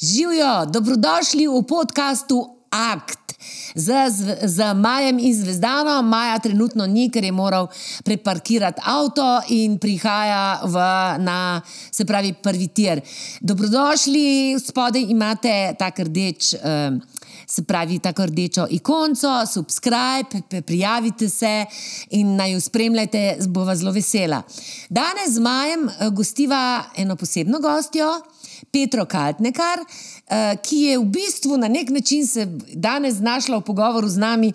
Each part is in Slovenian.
Živijo, dobrodošli v podkastu Akt. Z, z, z Majem in Zvezdano, Maja trenutno ni, ker je moral preparkirati avto in prihaja v, na, se pravi, prvi tir. Dobrodošli, spodaj imate tak rdeč. Uh, Se pravi, tako rdečo ikonco, subscribe, prijavite se in naj jo spremljate, bo vas zelo vesela. Danes z Majem eh, gostiva eno posebno gostjo, Petro Kaltnekar, eh, ki je v bistvu na nek način se danes znašla v pogovoru z nami.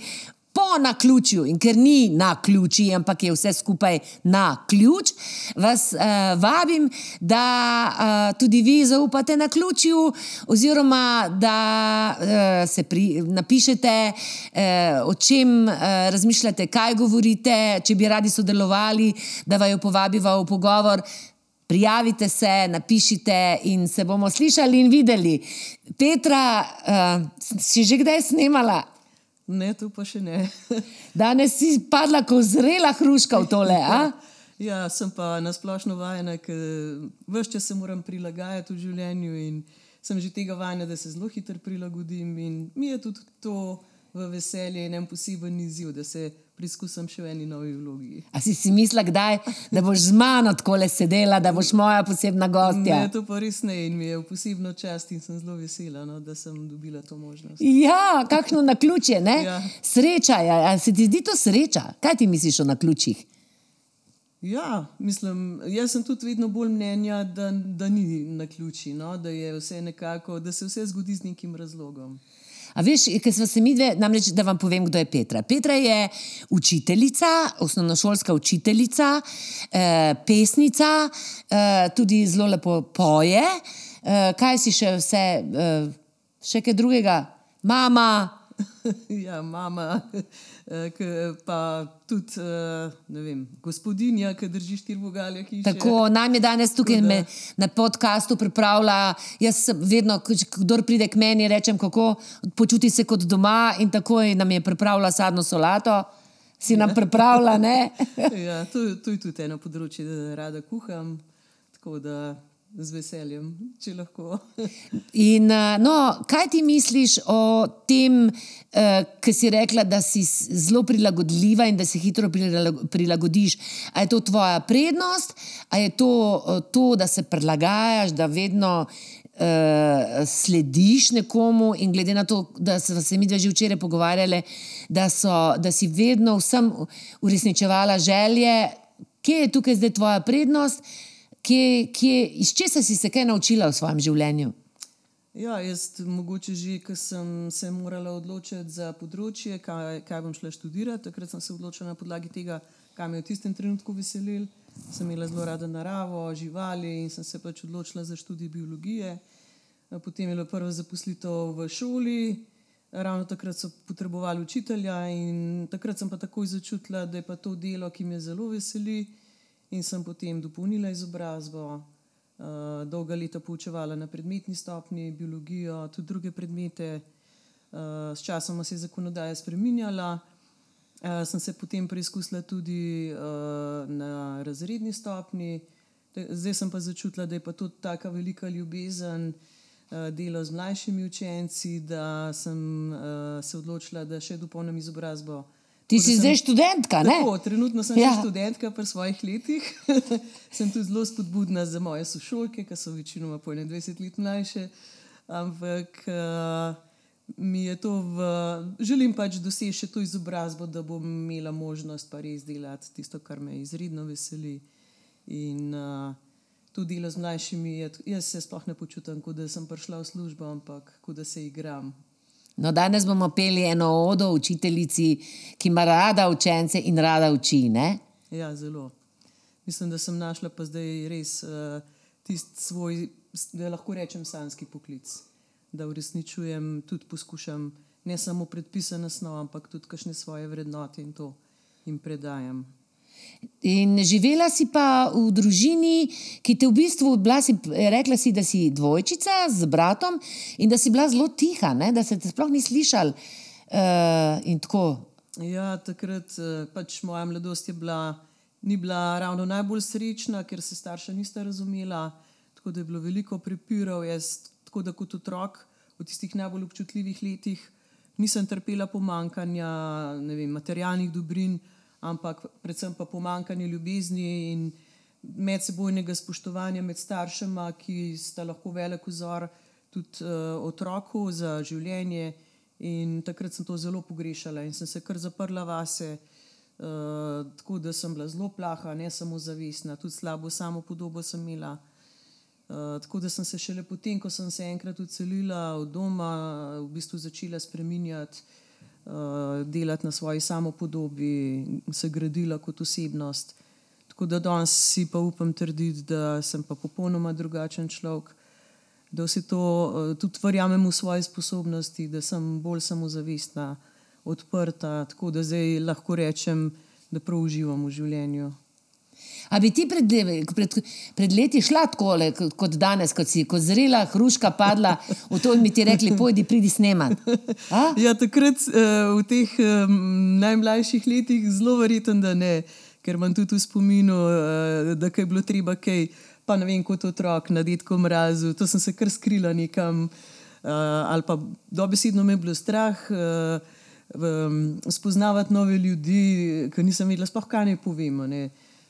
Po naključju, in ker ni na ključi, ampak je vse skupaj na ključ, vas uh, vabim, da uh, tudi vi zaupate na ključju, oziroma da uh, se pri, napišete, uh, o čem uh, razmišljate, kaj govorite, če bi radi sodelovali, da vaju povabiva v pogovor. Prijavite se, napišite in se bomo slišali in videli. Petra, uh, si že kdaj snimala? Ne, tu pa še ne. Danes si padla kot zrela hruška v tole. A? Ja, sem pa nasplošno vajena, ker vse čas se moram prilagajati v življenju in sem že tega vajena, da se zelo hitro prilagodim. In mi je tudi to v veselje in en poseben izziv, da se preizkusim še v eni novi vlogi. A si si mislila, kdaj, da boš z mano tako le sedela, da boš moja posebna gostja? Ne, to pa res ne in mi je v posebno čast in sem zelo vesela, no, da sem dobila to možnost. Ja, kakšno na ključe, ne? Ja. Sreča, ja, ja, se ti zdi to sreča? Kaj ti misliš o na ključih? Ja, mislim, jaz sem tudi vedno bolj mnenja, da, da ni na ključi, no, da, je vse nekako, da se vse zgodi z nekim razlogom. A veš, ker smo se mi dve, namreč, da vam povem, kdo je Petra. Petra je učiteljica, osnovnošolska učiteljica, eh, pesnica, eh, tudi zelo lepo poje. Eh, kaj si še vse, eh, še kaj drugega? Mama. Ja, mama, pa tudi eh, ne vem, gospodinja, ki drži štiri vogalje hiše. Tako, nam je danes tukaj Tako da- me, na podkastu pripravila. Jaz vedno, kdo pride k meni, rečem, kako počuti se kot doma, in takoj nam je pripravila sadno solato. Si nam pripravila, ne? Ja, to, to je tudi eno področje, da rada kuham, tako da z veseljem, če lahko. In, uh, no, kaj ti misliš o tem, uh, ki si rekla, da si zelo prilagodljiva in da se hitro prilag- prilagodiš? A je to tvoja prednost, a je to uh, to, da se prilagajaš, da vedno uh, slediš nekomu in glede na to, da smo se mi dve že včeraj pogovarjali, da, so, da si vedno vsem uresničevala želje, kje je tukaj zdaj tvoja prednost? Kje, kje, iz česa si se kaj naučila v svojem življenju? Ja, jaz mogoče že, ko sem se morala odločiti za področje, kaj, kaj bom šla študirati, takrat sem se odločila na podlagi tega, kaj me je v tistem trenutku veselilo. Sem imela zelo rada naravo, živali in sem se pač odločila za študij biologije. Potem je bila prva zaposlitev v šoli, ravno takrat so potrebovali učitelja in takrat sem pa takoj začutila, da je pa to delo, ki me zelo veseli. In sem potem dopolnila izobrazbo, uh, dolga leta poučevala na predmetni stopni, biologijo, tudi druge predmete. Uh, s časom se je zakonodaja spreminjala. Uh, sem se potem preizkusila tudi uh, na razredni stopni. Zdaj sem pa začutila, da je pa to tako velika ljubezen, uh, delo z mlajšimi učenci, da sem uh, se odločila, da še dopolnim izobrazbo. Ti Tako si sem- zdaj študentka, ne? Tako, trenutno sem ja. študentka pri svojih letih. sem tudi zelo spodbudna za moje sošolke, ki so večinoma po 21 let mlajše. Ampak uh, mi je to, v, želim pač doseči še to izobrazbo, da bom imela možnost pa res delati tisto, kar me izredno veseli. In uh, to delo z mlajšimi, je, jaz se sploh ne počutim, kot da sem prišla v službo, ampak kot da se igram. No, danes bomo peli eno odo učiteljici, ki ima rada učence in rada uči. Ne? Ja, zelo. Mislim, da sem našla pa zdaj res uh, tisti svoj, da lahko rečem, sanski poklic. Da uresničujem, tudi poskušam ne samo predpisane snov, ampak tudi kakšne svoje vrednote in to jim predajam. In živela si pa v družini, ki te v bistvu, bila si, rekla si, da si dvojčica z bratom in da si bila zelo tiha, ne? da se te sploh ni slišal. Uh, in tako. Ja, takrat eh, pač moja mladost je bila, ni bila ravno najbolj srečna, ker se starša nista razumela, tako da je bilo veliko prepirov. Jaz Tako da kot otrok v tistih najbolj občutljivih letih nisem trpela pomankanja vem, materialnih dobrin, ampak predvsem pa pomankanje ljubezni in medsebojnega spoštovanja med staršema, ki sta lahko velik vzor tudi uh, otroku za življenje. In takrat sem to zelo pogrešala in sem se kar zaprla vase, uh, tako da sem bila zelo plaha, ne samo zavestna, tudi slabo samo podobo sem imela. Uh, tako da sem se šele potem, ko sem se enkrat odselila od doma, v bistvu začela spreminjati, uh, delati na svoji samopodobi, se gradila kot osebnost. Tako da danes si pa upam trditi, da sem pa popolnoma drugačen človek, da vse to uh, tudi verjamem v svoje sposobnosti, da sem bolj samozavestna, odprta, tako da zdaj lahko rečem, da prav uživam v življenju. A bi ti pred, pred, pred leti šla tako kot danes, kot si, kot zrela, hruška padla, v to mi ti rekli, pojdi, pridi snemati. Ja, takrat uh, v teh um, najmlajših letih zelo verjetno, da ne, ker imam tudi v spominu, uh, da je bilo treba kaj, pa ne vem, kot otrok na detku mrazu, to sem se kar skrila nekam, ali pa dobesedno me je bilo strah. Spoznavati nove ljudi, ki nisem vedela, sploh kaj ne povemo. Ne.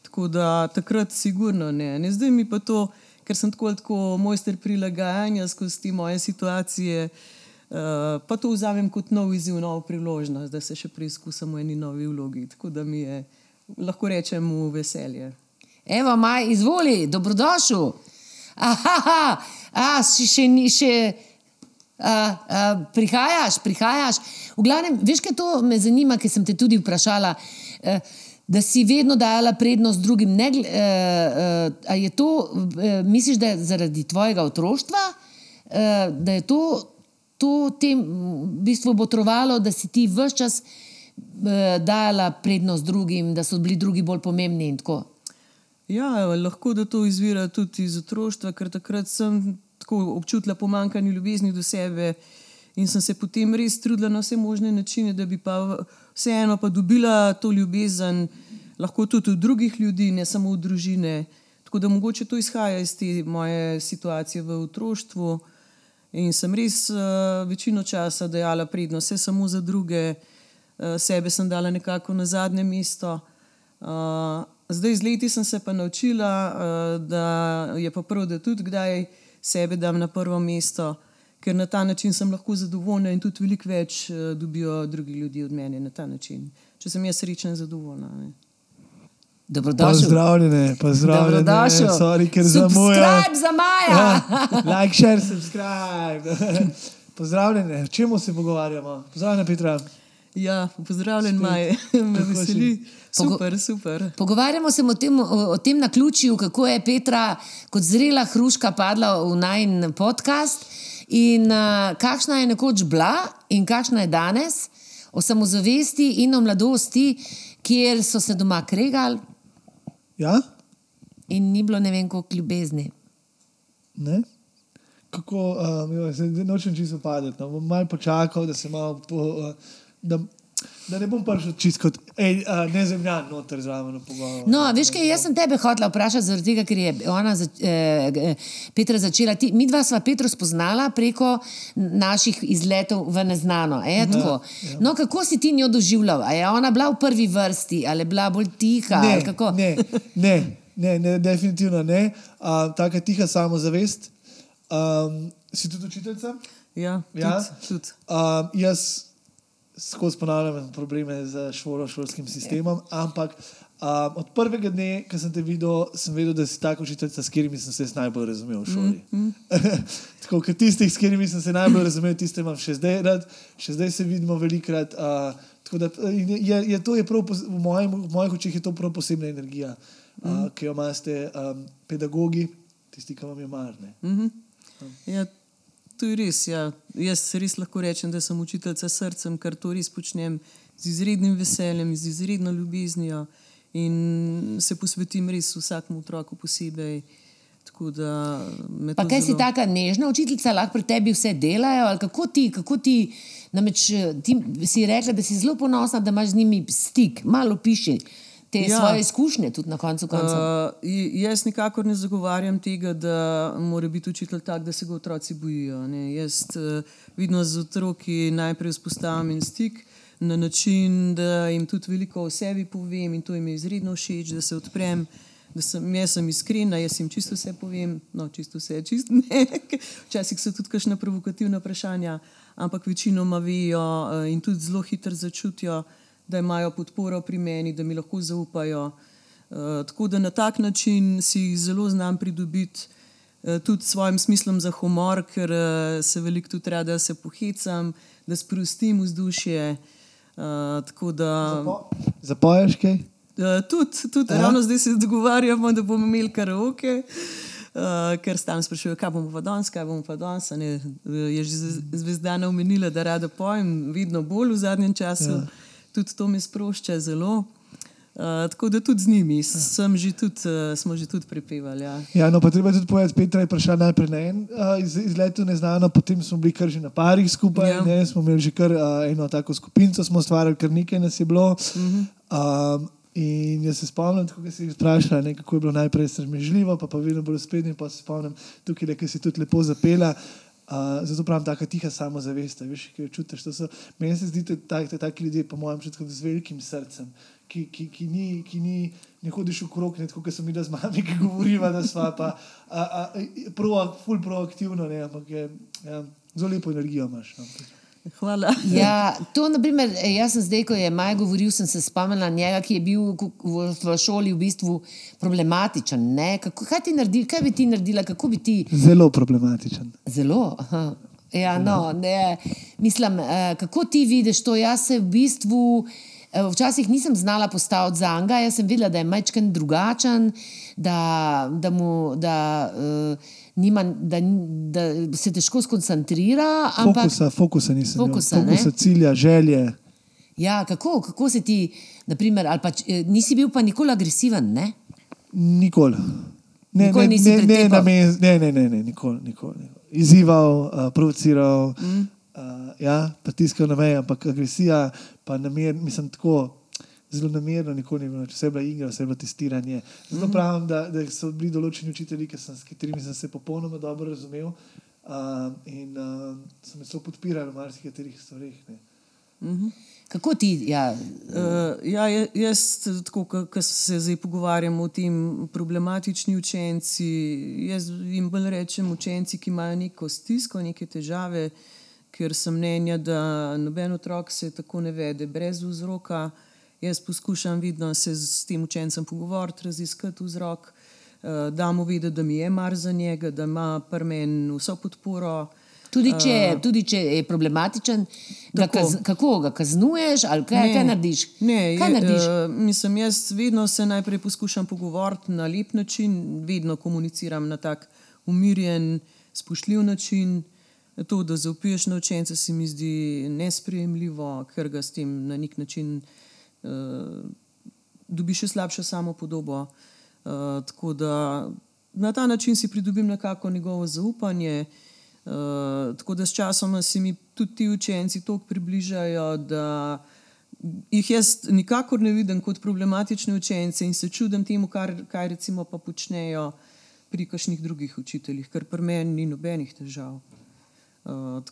Tako da takrat, sigurno ne. ne. Zdaj mi pa to, ker sem tako, tako mojster prilagajanja skozi te moje situacije, uh, pa to vzamem kot nov izziv, novo priložnost, da se še preizkusim v eni novi vlogi. Tako da mi je, lahko rečem, v veselje. Evo, maj, izvoli, dobrodošel. Aha, a, še, še ni še. Uh, uh, prihajaš, prihajaš. V glavnem, veš, kaj to me zanima, ker sem te tudi vprašala. Uh, da si vedno dajala prednost drugim. Ne, uh, uh, je to, uh, misliš, da je zaradi tvojega otroštva, uh, da je to, to tem v bistvu botrovalo, da si ti vse čas uh, dajala prednost drugim, da so bili drugi bolj pomembni in tako. Ja, lahko da to izvira tudi iz otroštva, ker takrat sem tako občutila pomankanje ljubezni do sebe. In sem se potem res trudila na vse možne načine, da bi pa vseeno pa dobila to ljubezen, lahko tudi od drugih ljudi, ne samo od družine. Tako da mogoče to izhaja iz te moje situacije v otroštvu. In sem res uh, večino časa dajala prednost, vse samo za druge, uh, sebe sem dala nekako na zadnje mesto. Uh, zdaj, z leti sem se pa naučila, uh, da je pa prav, da tudi kdaj sebe dam na prvo mesto ker na ta način sem lahko zadovoljna in tudi veliko več uh, dobijo drugi ljudje od mene na ta način. Če sem jaz srečna in zadovoljna. Ne. Pozdravljene, pozdravljene. Sorry, ker zamujam. za Maja. ja, like, share, subscribe. pozdravljene, čemu se pogovarjamo? Pozdravljene, Petra. Ja, pozdravljen, Maj, me veseli. Super, super. Pogovarjamo se o tem, o, o tem na ključju, kako je Petra kot zrela hruška padla v najn podcast. In uh, kakšna je nekoč bila in kakšna je danes, o samozavesti in o mladosti, kjer so se doma kregali. Ja? In ni bilo ne vem, koliko ljubezni. Ne? Kako, uh, zdaj nočem čisto padeti. No, bom malo počakal, da se malo. Po, uh, Da ne bom prišel čisto kot ne zemljan, noter zraven pogovor. No, veš, kaj jaz sem tebe hotela vprašati, zaradi tega, ker je ona, zač, eh, Petra, začela. Ti, mi dva sva Petro spoznala preko naših izletov v neznano. Je, ja, ja. No, kako si ti njo doživljal? A je ona bila v prvi vrsti ali je bila bolj tiha? Ne, ne, ne, ne, ne, definitivno ne. Uh, Taka tiha samozavest. Um, si tudi učiteljica? Ja, ja. Tudi, tudi. Uh, jaz skozi ponavljam probleme z šolo, šolskim sistemom. Ampak um, od prvega dne, ko sem te videl, sem vedel, da si tako učiteljica, s katerimi sem se najbolj razumel v šoli. Mm, mm. tako kot tistih, s katerimi sem se najbolj razumel, tiste imam še zdaj rad, še zdaj se vidimo velikrat. Uh, da, je, je to je prav, v, mojem, v mojih očeh je to prav posebna energija, mm. uh, ki jo imate um, pedagogi, tisti, ki vam je marne. Mm -hmm. um. ja, To je res. Ja. Jaz res lahko rečem, da sem učiteljica srcem, ker to res počnem z izrednim veseljem, z izredno ljubeznijo in se posvetim res vsakmu otroku posebej. Pa kaj zelo... si tako nežna učiteljica, lahko pri tebi vse delajo? Kako ti, kako ti, namreč, ti si rekla, da si zelo ponosna, da imaš z njimi stik, malo piši te ja. svoje izkušnje tudi na koncu konca. Uh, jaz nikakor ne zagovarjam tega, da mora biti učitelj tak, da se ga otroci bojijo. Ne. Jaz uh, vidno z otroki najprej vzpostavim stik na način, da jim tudi veliko o sebi povem in to jim je izredno všeč, da se odprem. Da sem, jaz sem iskrena, jaz jim čisto vse povem, no, čisto vse, čisto ne. Včasih so tudi kakšne provokativne vprašanja, ampak večinoma vejo uh, in tudi zelo hitro začutijo, da imajo podporo pri meni, da mi lahko zaupajo. Uh, tako da na tak način si jih zelo znam pridobiti, uh, tudi s svojim smislom za humor, ker uh, se veliko tudi rada, da se pohecam, da sprostim vzdušje. Da... Zapoješ kaj? Tudi tudi ravno zdaj se dogovarjamo, da bomo imeli karaoke. Uh, ker stalno sprašujejo, kaj bomo pa danes, kaj bomo pa danes. Je že zvezdana omenila, da rada pojem, vidno bolj v zadnjem času. Ja tudi to me sprošča zelo. Uh, tako da tudi z njimi že tudi, uh, smo že tudi pripevali. Ja. Ja, no, pa treba tudi povedati, Petra je prišla najprej na en uh, iz, izlet, neznano, potem smo bili kar že na parih skupaj, ja. ne, smo imeli že kar uh, eno tako skupino, smo stvarili kar nekaj nas je bilo. Uh -huh. um, in jaz se spomnim, kako si jih vprašala, kako je bilo najprej srmežljivo, pa pa vedno bolj sprednji, pa se spomnim tukaj, ki si tudi lepo zapela. Uh, zato pravim, tako tiha samozavest, veš, ki jo čutiš. So, meni se zdi, da so taki ljudje, po mojem, čutki z velikim srcem, ki, ki, ki, ni, ki ni, ne hodiš v krog, tako kot sem videl z mami, ki govoriva, da smo pa a, a, pro, ful proaktivno, ne, ampak je, ja, zelo lepo energijo imaš. No. Hvala. Ja, to, naprimer, jaz sem zdaj, ko je Maj govoril, sem se spomnila njega, ki je bil v, v šoli v bistvu problematičen. Kako, kaj, naredi, kaj bi ti naredila? Bi ti... Zelo problematičen. Zelo. Aha. Ja, no, ne, mislim, eh, kako ti vidiš to? Jaz se v bistvu eh, včasih nisem znala postaviti za njega, jaz sem videla, da je majčken drugačen, da, da mu. Da, uh, nima, da, da se težko skoncentrira. Ampak, fokusa, fokusa nisem. Fokusa, fokusa cilja, želje. Ja, kako, kako se ti, naprimer, ali pa eh, nisi bil pa nikoli agresiven? Ne? Nikoli. Ne, nikoli ne, ne, ne, namen, ne, ne, ne, ne, nikoli, nikoli. Izzival, uh, provociral, mm. uh, ja, pritiskal na meje, ampak agresija, pa namer, mislim, tako zelo namerno, nikoli ni bilo, vse je bila igra, vse je bilo testiranje. Zato mm -hmm. pravim, da, da so bili določeni učitelji, sem, s katerimi sem se popolnoma dobro razumel uh, in uh, so me so podpirali v marsikaterih stvareh. Mm -hmm. Kako ti? Ja. Uh, ja, jaz, ko se zdaj pogovarjamo o tem, problematični učenci. Jaz jim bolj rečem učenci, ki imajo neko stisko, neke težave, ker sem mnenja, da noben otrok se tako ne vede brez vzroka. Uh, Jaz poskušam vedno se s tem učencem pogovoriti, raziskati vzrok, eh, da mu vedeti, da mi je mar za njega, da ima pri meni vso podporo. Tudi če, uh, tudi če je problematičen, ga kaz, kako ga kaznuješ, ali kaj, ne, kaj narediš? Ne, kaj narediš? Uh, mislim, jaz vedno se najprej poskušam pogovoriti na lep način, vedno komuniciram na tak umirjen, spoštljiv način. To, da zaupiješ na učence, se mi zdi nesprejemljivo, ker ga s tem na nek način dobi še slabšo samo podobo. Uh, eh, tako da na ta način si pridobim nekako njegovo zaupanje. Uh, tako da s časom se mi tudi ti učenci tako približajo, jih jaz nikakor ne vidim kot problematične učence in se čudim temu, kar, kaj recimo počnejo pri kakšnih drugih učiteljih, ker pri meni ni nobenih težav. Uh,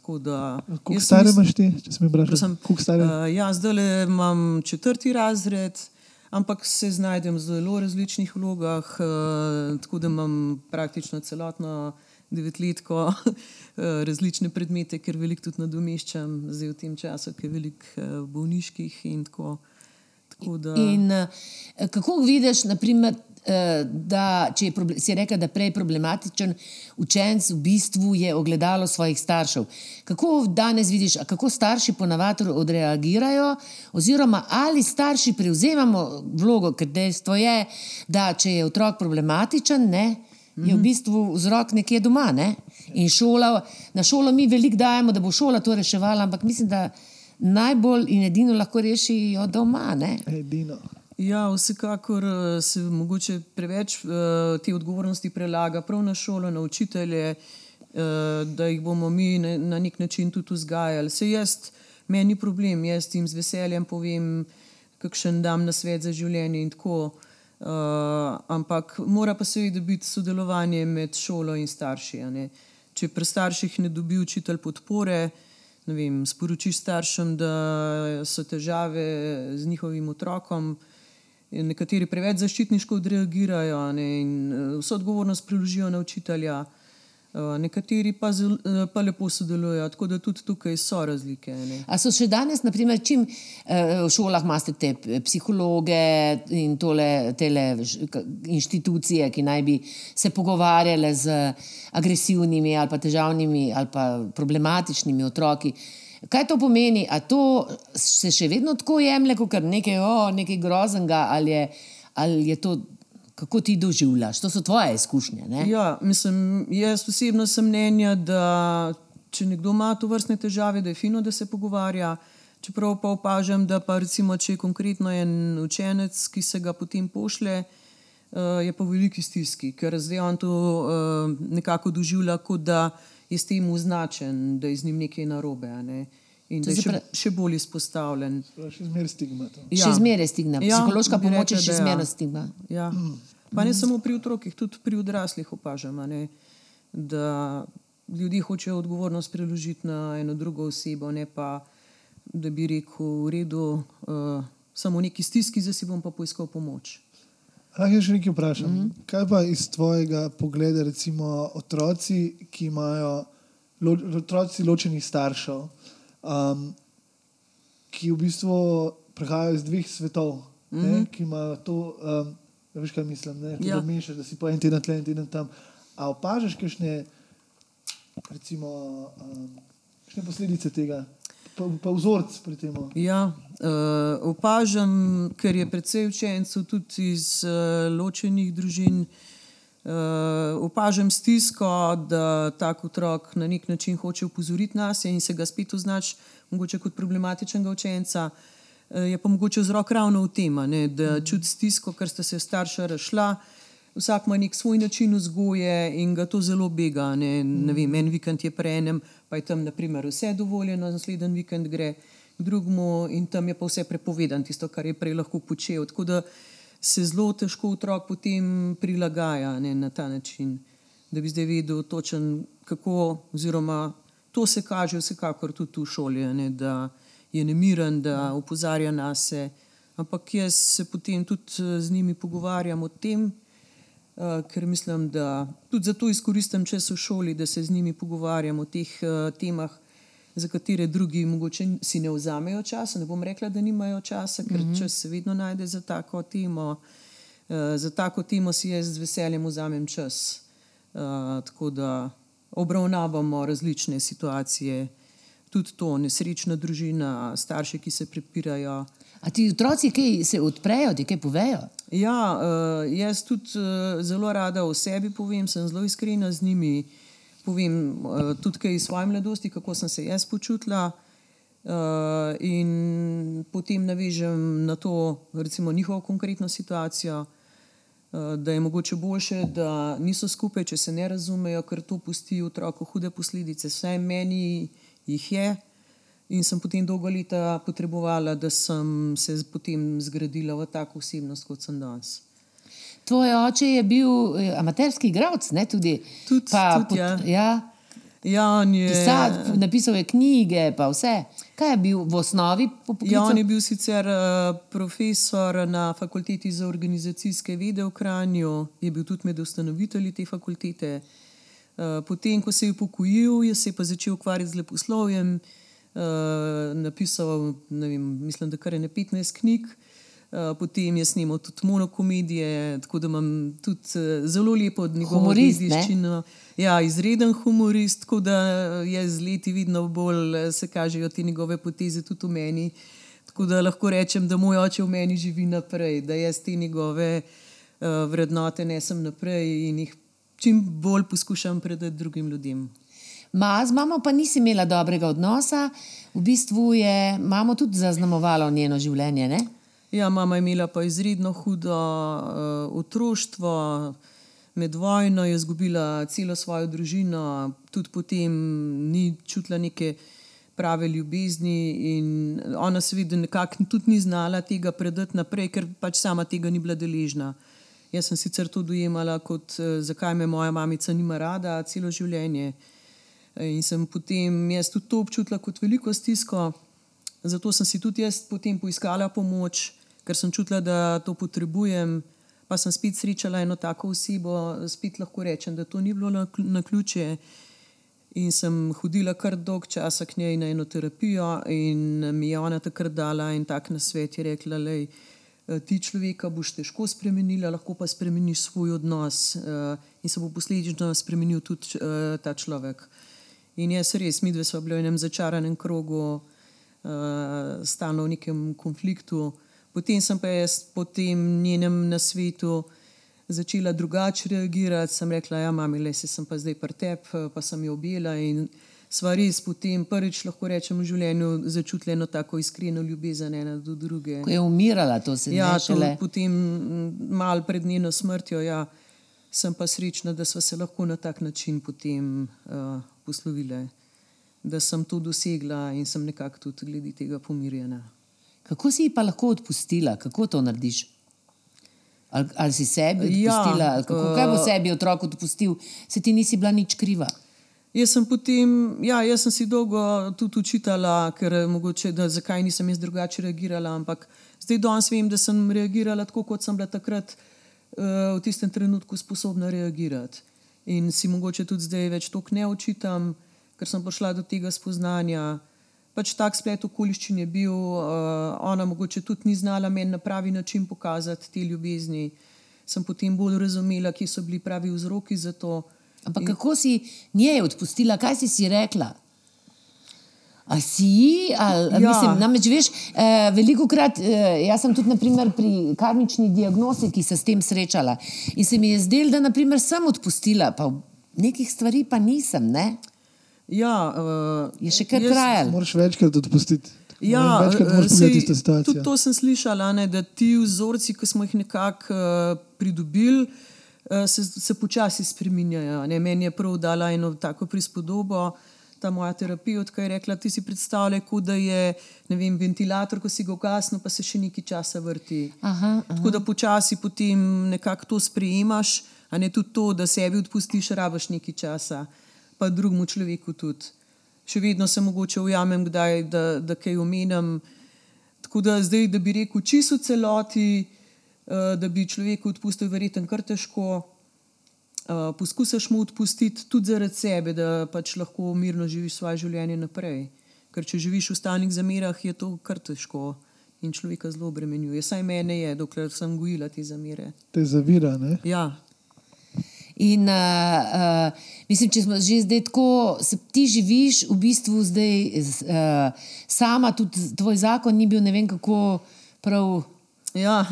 Kako stare imaš ti, če si mi bral? Uh, ja, zdaj imam četrti razred, ampak se znajdem v zelo različnih vlogah, uh, tako da imam praktično celotno devetletko različne predmete, ker veliko tudi nadomeščam, zdaj v tem času, ker je veliko bolniških in tako. tako da... In uh, kako vidiš, naprimer, Eh, da če je, si rekel, da prej problematičen učenec v bistvu je ogledalo svojih staršev. Kako danes vidiš, kako starši ponavadi odreagirajo, oziroma ali starši prevzemamo vlogo, ker dejstvo je, da če je otrok problematičen, ne, je v mhm. bistvu vzrok nekje doma. Ne? In šola, na šolo mi veliko dajemo, da bo šola to reševala, ampak mislim, da najbolj in edino lahko rešijo doma. Ne? Edino. Ja, vsekakor eh, se morda preveč uh, te odgovornosti prelaga prav na šolo, na učitelje, uh, da jih bomo mi na, nek način tudi vzgajali. Se jaz, meni problem, jaz jim z veseljem povem, kakšen dam na svet za življenje in tako. Uh, ampak mora pa seveda biti sodelovanje med šolo in starši. a ne. Če pri starših ne dobi učitelj podpore, vem, sporočiš staršem, da so težave z njihovim otrokom, nekateri preveč zaščitniško odreagirajo ne, in eh, vso odgovornost preložijo na učitelja. Uh, nekateri pa, zel, eh, pa lepo sodelujejo, tako da tudi tukaj so razlike. Ne. A so še danes, naprimer, čim eh, v šolah imate te psihologe in tole, tele inštitucije, ki naj bi se pogovarjale z agresivnimi ali pa težavnimi ali pa problematičnimi otroki. Kaj to pomeni? A to se še vedno tako jemlje, kot nekaj, o, nekaj groznega, ali je, ali je to, kako ti doživljaš? To so tvoje izkušnje. Ja, mislim, jaz osebno sem mnenja, da če nekdo ima to vrstne težave, da je fino, da se pogovarja. Čeprav pa opažam, da pa recimo, če je konkretno en učenec, ki se ga potem pošle, uh, je pa v veliki stiski, ker zdaj on to uh, nekako doživlja, kot da je s tem označen, da je z njim nekaj narobe. Ne? In To da je se še, pravi- še bolj izpostavljen. Še zmeraj stigma. To. Še zmeraj stigma. Ja, Psihološka pomoč je še ja. zmeraj stigma. Ja. Pa ne samo pri otrokih, tudi pri odraslih opažam, a ne, da ljudje hočejo odgovornost preložiti na eno drugo osebo, ne pa da bi rekel, v redu, uh, samo neki stiski, zdaj si bom pa poiskal pomoč. Lahko jaz še nekaj vprašam. Mm -hmm. Kaj pa iz tvojega pogleda, recimo otroci, ki imajo lo, otroci ločenih staršev, um, ki v bistvu prihajajo iz dveh svetov, mm -hmm. ne, ki imajo to, um, ja, veš kaj mislim, ne, Ja. da mešaš, da si po en teden tle, en teden tam. A opažaš kakšne, recimo, um, kakšne posledice tega, pa, pa vzorc pri tem? Ja, uh, opažam, ker je predvsej učencev tudi iz uh, ločenih družin. Uh, opažam stisko, da tak otrok na nek način hoče upozoriti nas in se ga spet označi, mogoče kot problematičnega učenca. Uh, je pa mogoče vzrok ravno v tem, ne, da čuti stisko, ker sta se starša razšla. Vsak ima nek svoj način vzgoje in ga to zelo bega. Ne, ne vem, en vikend je pri enem, pa je tam naprimer, vse dovoljeno, naslednji vikend gre k drugemu in tam je pa vse prepovedano, tisto, kar je prej lahko počel. Tako da se zelo težko otrok potem prilagaja ne, na ta način, da bi zdaj vedel točen, kako, oziroma to se kaže vsekakor tudi v šoli, ne, da je nemiren, da opozarja na se. Ampak jaz se potem tudi eh, z njimi pogovarjam o tem, Uh, ker mislim, da tudi zato izkoristim čas v šoli, da se z njimi pogovarjam o teh uh, temah, za katere drugi mogoče si ne vzamejo časa. Ne bom rekla, da nimajo časa, ker mm -hmm. čas se vedno najde za tako temo. Uh, za tako temo si jaz z veseljem vzamem čas. Uh, tako da obravnavamo različne situacije, tudi to, nesrečna družina, starše, ki se prepirajo. A ti otroci kaj se odprejo, ti kaj povejo? Ja, uh, jaz tudi uh, zelo rada o sebi povem, sem zelo iskrena z njimi. Povem uh, tudi iz svoje mladosti, kako sem se jaz počutila. Uh, in potem navežem na to, recimo, njihovo konkretno situacijo, uh, da je mogoče boljše, da niso skupaj, če se ne razumejo, ker to pusti otroku hude posledice. Vsaj meni jih je. In sem potem dolgo leta potrebovala, da sem se potem zgradila v tako osebnost, kot sem danes. Tvoj oče je bil eh, amaterski igralec, ne tudi. Tudi- pa, tudi, ja. ja, Ja, je, napisal je knjige, pa vse. Kaj je bil v osnovi ja, on je bil sicer uh, profesor na fakulteti za organizacijske vede v Kranju, je bil tudi med ustanovitelji te fakultete. Uh, potem, ko se je upokojil, je se pa začel ukvarjati z leposlovjem, uh, napisal, vem, mislim, da kar je ne 15 knjig. Uh, potem je snimal tudi monokomedije, tako da imam tudi uh, zelo lepo od ne? dediščine. Ja, izreden humorist, tako da je z leti vidno bolj eh, se kažejo te njegove poteze tudi v meni. Tako da lahko rečem, da moj oče v meni živi naprej, da jaz te njegove uh, vrednote nesem naprej in jih čim bolj poskušam predati drugim ljudem. Ma, z mamo pa nisi imela dobrega odnosa, v bistvu je mamo tudi zaznamovalo njeno življenje. Ne? Ja, mama je imela pa izredno hudo uh, otroštvo. Med vojno je izgubila celo svojo družino, tudi potem ni čutila neke prave ljubezni. Ona seveda nekako tudi ni znala tega predati naprej, ker pač sama tega ni bila deležna. Jaz sem sicer to dojemala kot, eh, zakaj me moja mamica nima rada celo življenje. In sem potem jaz tudi to občutila kot veliko stisko, zato sem si tudi jaz potem poiskala pomoč, ker sem čutila, da to potrebujem. Pa sem spet srečala eno tako osebo, spet lahko rečem, da to ni bilo na ključe. In sem hodila kar dolg čas k njej na eno terapijo, in mi je ona takrat dala en tak nasvet, je rekla, da ti človeka boš težko spremenila, lahko pa spremeniš svoj odnos in se bo posledično spremenil tudi ta človek. In jaz res, mi dve smo bili v enem začaranem krogu, stalno v nekem konfliktu. Potem sem pa jaz po tem njenem nasvetu začela drugače reagirati. Sem rekla, ja, mami, le si sem pa zdaj pri tebi, pa sem jo objela in sva res potem prvič lahko rečem v življenju začutila eno tako iskreno ljubezen ena do druge. Ko je umirala, to se Ja, ne to šele. potem mal pred njeno smrtjo, ja, sem pa srečna, da smo se lahko na tak način potem uh, poslovile. Da sem to dosegla in sem nekako tudi glede tega pomirjena. Kako si pa lahko odpustila, kako to narediš? Ali, ali si sebi Ja, odpustila, ali kako, kaj bo eh, sebi otrok odpustil, se ti nisi bila nič kriva. Jaz sem potem, ja, jaz sem si dolgo tudi učitala, ker eh, mogoče, da zakaj nisem jaz drugače reagirala, ampak zdaj danes vem, da sem reagirala tako, kot sem bila takrat uh, v tistem trenutku sposobna reagirati. In si mogoče tudi zdaj več toliko ne očitam, ker sem prišla do tega spoznanja. Pač tak splet okoliščin je bil, uh, ona mogoče tudi ni znala meni na pravi način pokazati te ljubezni. Sem potem bolj razumela, kje so bili pravi vzroki za to. Ampak kako si njej odpustila, kaj si si rekla? A si ali ja. Mislim, namreč veš, eh, veliko krat, eh, jaz sem tudi naprimer, pri karmični diagnostiki se s tem srečala in se mi je zdelo, da naprimer, sem odpustila, pa nekih stvari pa nisem. Ne? Ja, uh, Je še kar trajalo. Moraš večkrat odpustiti. Ja, eh, sej. Tudi to sem slišala, ne, da ti vzorci, ki smo jih nekako uh, pridobili, uh, se, se počasi spreminjajo. Ne. Meni je prav dala eno tako prispodobo. Ta moja terapeutka je rekla: Ti si predstavljaj, kot da je vem, ventilator, ko si ga ugasnil, pa se še nekaj časa vrti. Aha, aha. Tako da počasi potem nekako to sprejemaš, a ne tudi to, da sebi odpustiš, rabaš nekaj časa, pa drugemu človeku tudi. Še vedno se mogoče ujamem, kdaj, da, da kaj omenjam. Tako da zdaj, da bi rekel čisto celoti, uh, da bi človeku odpustil, verjetno kar težko. Uh, poskusiš mu odpustiti tudi zaradi sebe, da pač lahko mirno živiš svoje življenje naprej. Ker če živiš v stalnih zamerah, je to kar težko in človeka zelo obremenjuje. Saj mene je, dokler sem gojila te zamere. Te zavira. Ne? Ja, In uh, uh, mislim, če smo že zdaj tako, se ti živiš v bistvu zdaj uh, sama, tudi tvoj zakon ni bil ne vem kako prav. ja.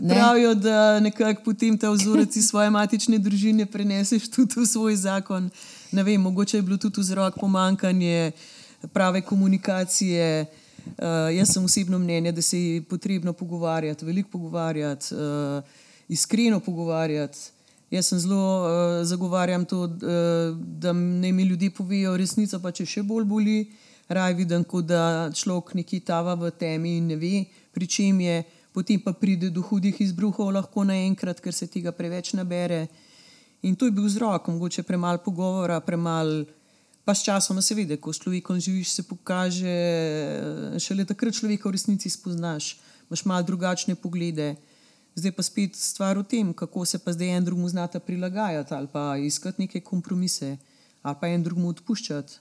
Ne. pravijo, da nekako potem ta vzorec iz svoje matične družine preneseš tudi v svoj zakon. Ne vem, mogoče je bilo tudi vzrok pomankanje prave komunikacije. Uh, jaz sem osebno mnenja, da se je potrebno pogovarjati, veliko pogovarjati, uh, iskreno pogovarjati. Jaz sem zelo uh, zagovarjam to, uh, da naj mi ljudje povejo resnico, pa če še bolj boli, raj vidim, kot da človek neki tava v temi in ne ve, pri čem je, potem pa pride do hudih izbruhov, lahko naenkrat, ker se tega preveč nabere. In to je bil vzrok, mogoče premalo pogovora, premalo. Pa s časom se vidi, ko s človekom živiš, se pokaže, šele takrat človeka v resnici spoznaš, imaš malo drugačne poglede. Zdaj pa spet stvar v tem, kako se pa zdaj en drugemu znata prilagajati ali pa iskati neke kompromise ali pa en drugemu odpuščati.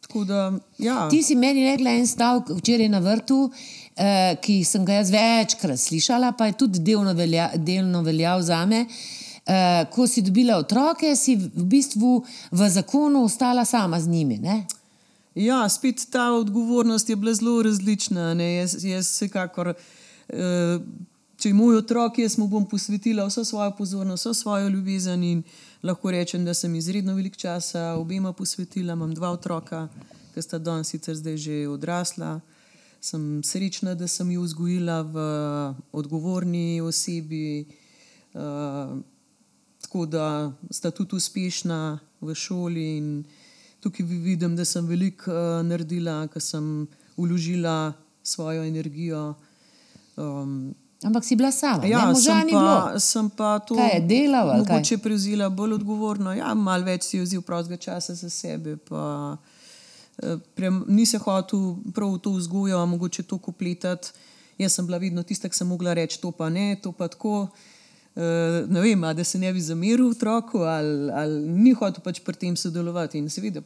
Tako da, ja. Ti si meni rekla en stavek včeraj na vrtu, eh, ki sem ga jaz večkrat slišala, pa je tudi delno, velja, delno veljal za me. Eh, ko si dobila otroke, si v bistvu v zakonu ostala sama z njimi. Ne? Ja, spet ta odgovornost je bila zelo različna. ne. Jaz, jaz vsekakor, eh, če je moj otrok, jaz mu bom posvetila vso svojo pozornost, vso svojo ljubezen in lahko rečem, da sem izredno veliko časa obema posvetila. Imam dva otroka, ki sta danes sicer zdaj že odrasla. Sem srečna, da sem jo vzgojila v odgovorni osebi. Uh, tako da sta tudi uspešna v šoli. In tukaj vi- vidim, da sem veliko uh, naredila, ker sem uložila svojo energijo. Um, Ampak si bila sama, Ja, ne, moža sem ni bilo. pa, sem pa to Kaj je, delal ali kaj? mogoče prevzela bolj odgovorno. Ja, malo več si vzel prostega časa za sebe. Pa, eh, pre, nisem hotel prav v to vzgojo, mogoče to kupletati. Jaz sem bila vedno tista, ki sem mogla reči to pa ne, to pa tako. Uh, ne vem, a da se ne bi zameril otroku, ali, ali ni hotel pač pri tem sodelovati. In seveda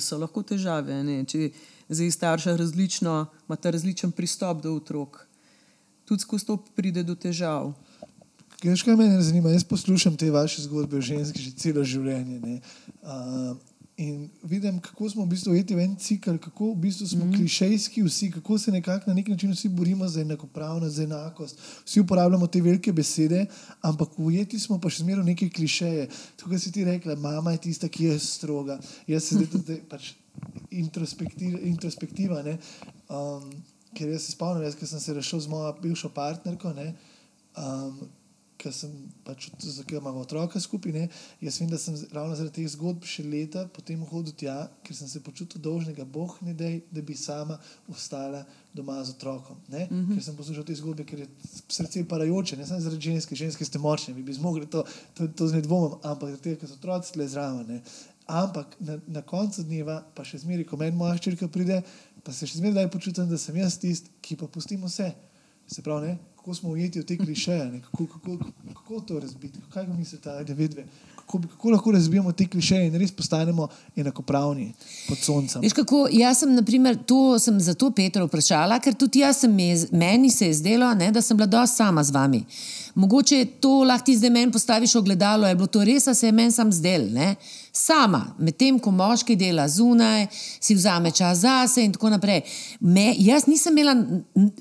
so lahko težave, ne? če zdaj starša različno, imata različen pristop do otrok. Tudi skozi to pride do težav. Veš, kaj me zanima? Jaz poslušam te vaše zgodbe o ženski že celo življenje. ne. Uh, in vidim, kako smo v bistvu ujeti v en cikl, kako v bistvu smo mm. klišejski vsi, kako se nekako na nek način vsi borimo za enakopravnost, za enakost. Vsi uporabljamo te velike besede, ampak ujeti smo pa še zmeraj v neke klišeje. Tukaj si ti rekla, mama je tista, ki je stroga. Jaz se zdaj tudi pač introspektiva. introspektiva ne. um, ker jaz se spomnim, jaz, sem se rešil z mojo bivšo partnerko. Ne, um, ker sem pač zato imamo otroka skupaj. Ne? Jaz vem, da sem ravno zaradi teh zgodb še leta potem hodil tja, ker sem se počutil dolžnega, boh ne dej, da bi sama ostala doma z otrokom. Mm -hmm. Ker sem poslušal te zgodbe, ker je srce parajoče, ne samo zaradi ženske, ženske ste močne, vi bi zmogli to, to, to z ne dvomom, ampak zaradi tega, ker so otroci tle zraven. ne. Ampak na, na koncu dneva, pa še zmeraj, ko meni moja hčerka pride, pa se še zmeraj počutim, da sem jaz tisti, ki pa pustim vse. Se pravi, ne? kako smo ujeti v te klišeje, kako, kako, kako, kako to razbiti, kaj ga mislite, da vedve. Kako, kako lahko razbijemo te klišeje in res postanemo enakopravni pod soncem. Veš kako, jaz sem, naprimer, to sem zato Petra vprašala, ker tudi jaz sem, je, meni se je zdelo, ne, da sem bila dosti sama z vami. Mogoče to lahko ti zdaj meni postaviš ogledalo, je bilo to res, a se je meni sam zdel, ne? Sama, medtem ko moški dela zunaj, si vzame čas zase in tako naprej. Me, jaz nisem imela,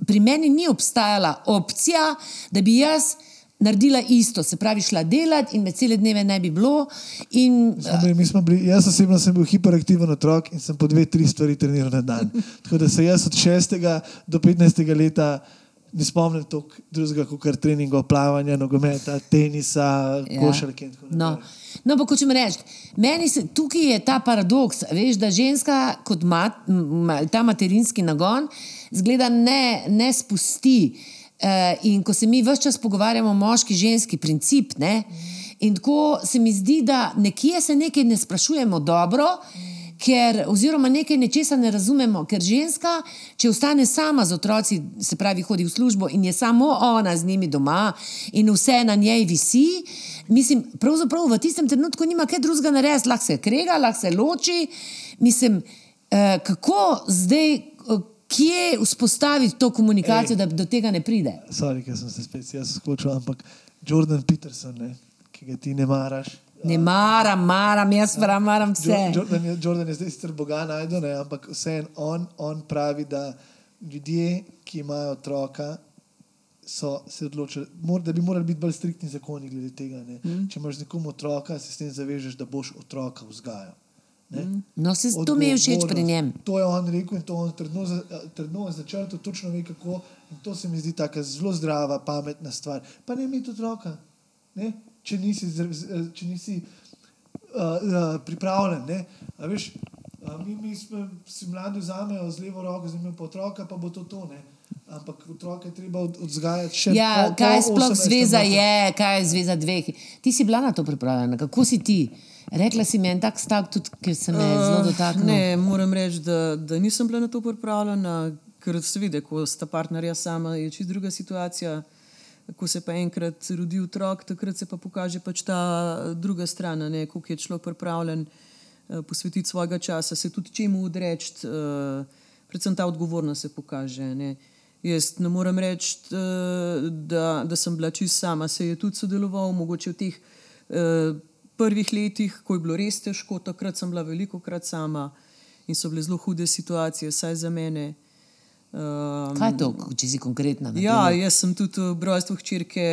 pri meni ni obstajala opcija, da bi jaz naredila isto, se pravi, šla delati in me cele dneve ne bi bilo. In, bili, mi bili, jaz osebno sem bil hiperaktiven otrok in sem po dve, tri stvari treniral na dan. Tako da se jaz od 6. do 15. leta ne spomnim toliko drugega kot kar treningov, plavanja, nogometa, tenisa, ja. košarke in tako naprej. No, no pa hočem reči, meni se, tukaj je ta paradoks, veš, da ženska kot mat, ta materinski nagon zgleda ne, ne spusti. Uh, in ko se mi vse čas pogovarjamo o moški-ženski princip, ne, in tako se mi zdi, da nekje se nekaj ne sprašujemo dobro, ker, oziroma nekaj nečesa ne razumemo, ker ženska, če ostane sama z otroci, se pravi, hodi v službo in je samo ona z njimi doma in vse na njej visi, mislim, pravzaprav v tistem trenutku nima kaj drugega narediti, lahko se krega, lahko se loči. Mislim, eh, kako zdaj, eh, kje vzpostaviti to komunikacijo, Ej. da do tega ne pride? Sorry, ker sem se spet jaz skočil, ampak Jordan Peterson, ne, ki ga ti ne maraš. Ne maram, maram, jaz maram, maram vse. Jo- Jordan je, Jordan je zdaj sicer Boga najdel, ne, ampak vseeno on, on pravi, da ljudje, ki imajo otroka, so se odločili, mor, da bi morali biti bolj striktni zakoni glede tega. Mm. Če imaš z nekom otroka, se s tem zavežeš, da boš otroka vzgajal. Ne? No, se, to mi je všeč pri njem. To je on rekel in to on trdno, za- trdno začrtal, točno ve kako. In to se mi zdi tako zelo zdrava, pametna stvar. Pa ne imeti otroka, ne? če nisi, z- če nisi uh, uh, pripravljen. Ne? A Veš, uh, mi, mi smo, si mladi vzamejo z levo roko, imamo pa otroka, pa bo to to. Ne? Ampak otroka je treba od, odzgajati še Ja, po- po kaj sploh 18. zveza je, kaj je zveza dveh. Ti si bila na to pripravljena, kako si ti? Rekla si mi en tak stavek, tudi ker se me je zelo dotaknil. Ne, moram reči, da, da nisem bila na to pripravljena, ker seveda, ko sta partnerja sama, je čist druga situacija. Ko se pa enkrat rodi otrok, takrat se pa pokaže pač ta druga stran, koliko je človek pripravljen eh, posvetiti svojega časa, se tudi čemu odreči, eh, predvsem ta odgovornost se pokaže. Ne. Jaz ne morem reči, da, da sem bila čist sama, se je tudi sodeloval, mogoče v teh eh, prvih letih, ko je bilo res težko, takrat sem bila veliko krat sama in so bile zelo hude situacije, saj za mene. Um, Kaj je to, če si konkretna? na Ja, jaz sem tudi ob rojstvu hčerke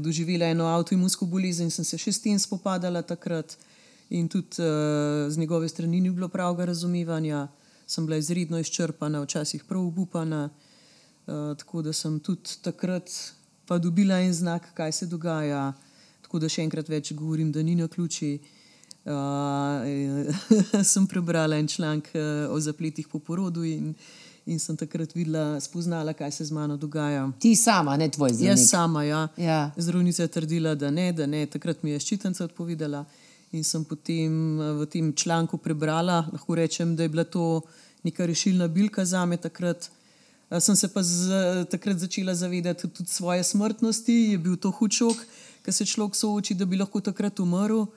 doživela eno avtoimunsko bolezen in sem se še s tem spopadala takrat. In tudi uh, z njegove strani ni bilo pravega razumevanja, sem bila izredno izčrpana, včasih prav obupana. Uh, tako da sem tudi takrat pa dobila en znak, kaj se dogaja. Tako da še enkrat več govorim, da ni na ključi. Uh, sem prebrala en članek uh, o zapletih po porodu in, in sem takrat videla, spoznala, kaj se z mano dogaja. Ti sama, ne tvoj zdravnik. Jaz sama, ja. Ja. Zdravnica je trdila, da ne, da ne. Takrat mi je ščitenca odpovedala in sem potem v tem članku prebrala. Lahko rečem, da je bila to neka rešilna bilka za me takrat. Sem se pa z, takrat začela zavedati tudi svoje smrtnosti, je bil to hud šok, ker se človek sooči, da bi lahko takrat umrl.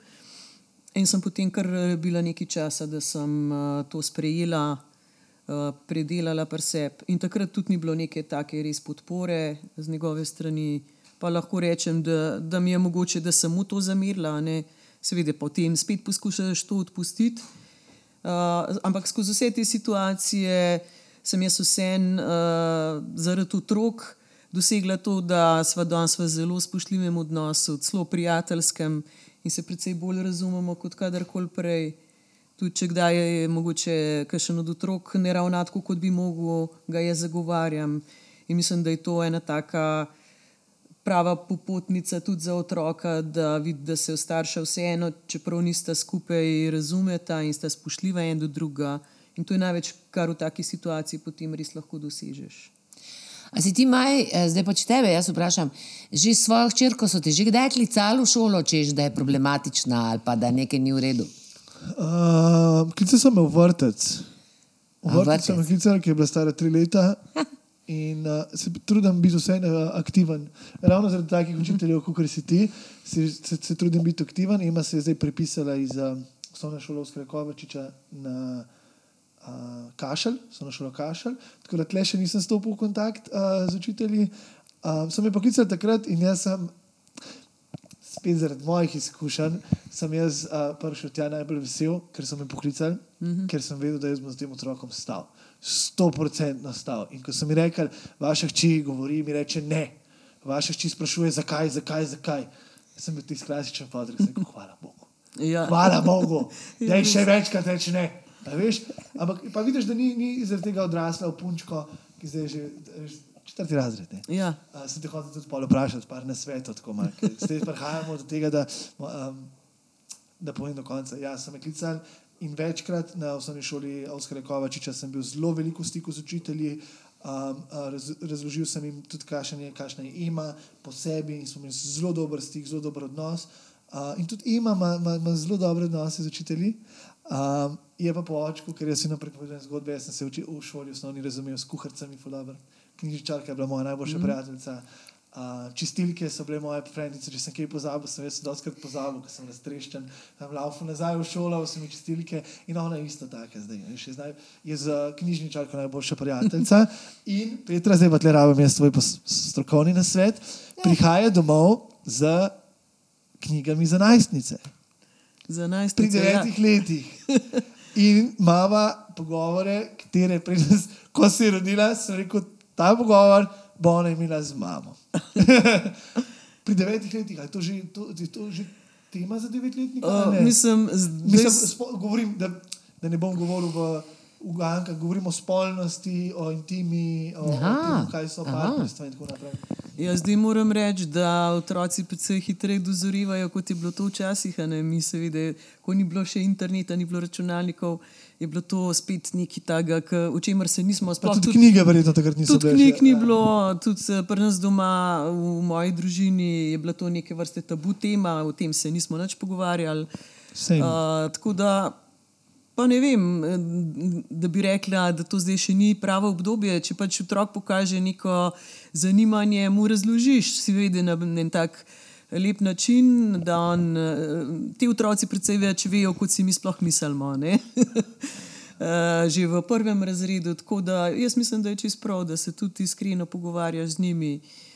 In sem potem kar eh, bila nekaj časa, da sem uh, to sprejela, uh, predelala pri sebi. In takrat tudi ni bilo neke take res podpore z njegove strani. Pa lahko rečem, da, da mi je mogoče, da sem mu to zamerila, seveda potem spet poskušaš to odpustiti. Uh, ampak skozi vse te situacije sem jaz vsem uh, zaradi otrok dosegla to, da smo danes v zelo spoštljivem odnosu, celo prijateljskem in se precej bolj razumemo kot kadarkoli prej. Tudi če kdaj je mogoče kakšen od otrok ne ravna tako, kot bi mogel, ga jaz zagovarjam. In mislim, da je to ena taka prava popotnica tudi za otroka, da vidi, da se starša vseeno, čeprav nista skupaj, razumeta in sta spoštljiva en do drugega. In to je največ, kar v taki situaciji potem res lahko dosežeš. A si ti maj, eh, zdaj pač tebe, jaz vprašam, že svojo hčerko so te že kdaj klicali v šolo, češ da je problematična ali pa da nekaj ni v redu? Uh, klical sem v vrtec. V vrtec sem klical, ki je bila stara tri leta. In uh, se trudim biti vseeno uh, aktiven. Ravno zaradi takih učiteljev, kot si ti, se, se, se trudim biti aktiven. Ima se je zdaj prepisala iz uh, osnovne šole Oskara Kovačiča na uh, Kašelj, osnovno šolo Kašelj. Tako da tle še nisem stopil v kontakt uh, z učitelji. Uh, sem jo poklical takrat in jaz sem spet zaradi mojih izkušenj, sem jaz uh, prišel tja najbolj vesel, ker so me poklicali, mm -hmm. ker sem vedel, da jaz bom s tem otrokom stal. Sto procentno stal. In ko so mi rekli, vaša hči govori, mi reče ne. Vaša hči sprašuje, zakaj, zakaj, zakaj. Jaz sem bil tisti klasičen fotor, ki sem rekel, hvala Bogu. Ja. Hvala Bogu, da je še večkrat reče ne. Veš? Ampak pa vidiš, da ni, ni zaradi tega odrasla v punčko, ki zdaj že četrti razred. Ne? Ja. Uh, sem te hotel tudi vprašati, par na svetu, tako malo. Zdaj prihajamo do tega, da, um, da povem do konca. Ja, sem klical in večkrat na osnovni šoli Avskara Kovačiča sem bil zelo veliko v stiku z učitelji. Um, uh, raz, razložil sem jim tudi, kakšen je, kakšna je ima po sebi in smo imeli zelo dober stik, zelo dober odnos. Uh, in tudi ima, ima, ima, ima zelo dobre odnose z učitelji. Um, je pa po očku, ker jaz sem pripovedoval zgodbe, jaz sem se uči, v šoli osnovni razumel s kuharcami, fulover. Knjižničarka je bila moja najboljša mm. prijateljica. Uh, čistilke so bile moje prijateljice, če sem kaj pozabil, sem jaz doskrat pozabil, ker sem raztreščen. Tam laufu nazaj v šolo, vse mi čistilke in ona je isto taka zdaj. Je, zdaj, je z knjižničarko najboljša prijateljica. In Petra, zdaj pa tle rabim jaz pos- strokovni nasvet, prihaja domov z knjigami za najstnice pri najstnice. Ja. devetih letih. In imamo pogovore, katere pri nas, ko se je rodila, sem rekel, ta pogovor bo ona imela z mamo. pri devetih letih, ali je to že, to, je to že tema za devetletnika? Uh, mislim, Mislim, spo, govorim, da, da ne bom govoril v ugankah, govorim o spolnosti, o intimi, o, o tem, kaj so partnerstva in tako naprej. Ja, zdaj moram reči, da otroci precej hitreje dozorivajo, kot je bilo to včasih. Mi seveda, ko ni bilo še interneta, ni bilo računalnikov, je bilo to spet nekaj takega, o čemer se nismo sploh tudi knjige, verjetno takrat niso Tudi bile. knjig še- ni ja. bilo, tudi eh, pri nas doma, v moji družini, je bila to neke vrste tabu tema, o tem se nismo več pogovarjali. Same. Uh, tako da, pa ne vem, eh, da bi rekla, da to zdaj še ni pravo obdobje. Če pač otrok pokaže neko zanimanje, mu razložiš, si vidi na en tak lep način, da on, eh, ti otroci precej več vejo, kot si mi sploh mislimo. Eh, Že v prvem razredu, tako da jaz mislim, da je čisto prav, da se tudi iskreno pogovarjaš z njimi, uh,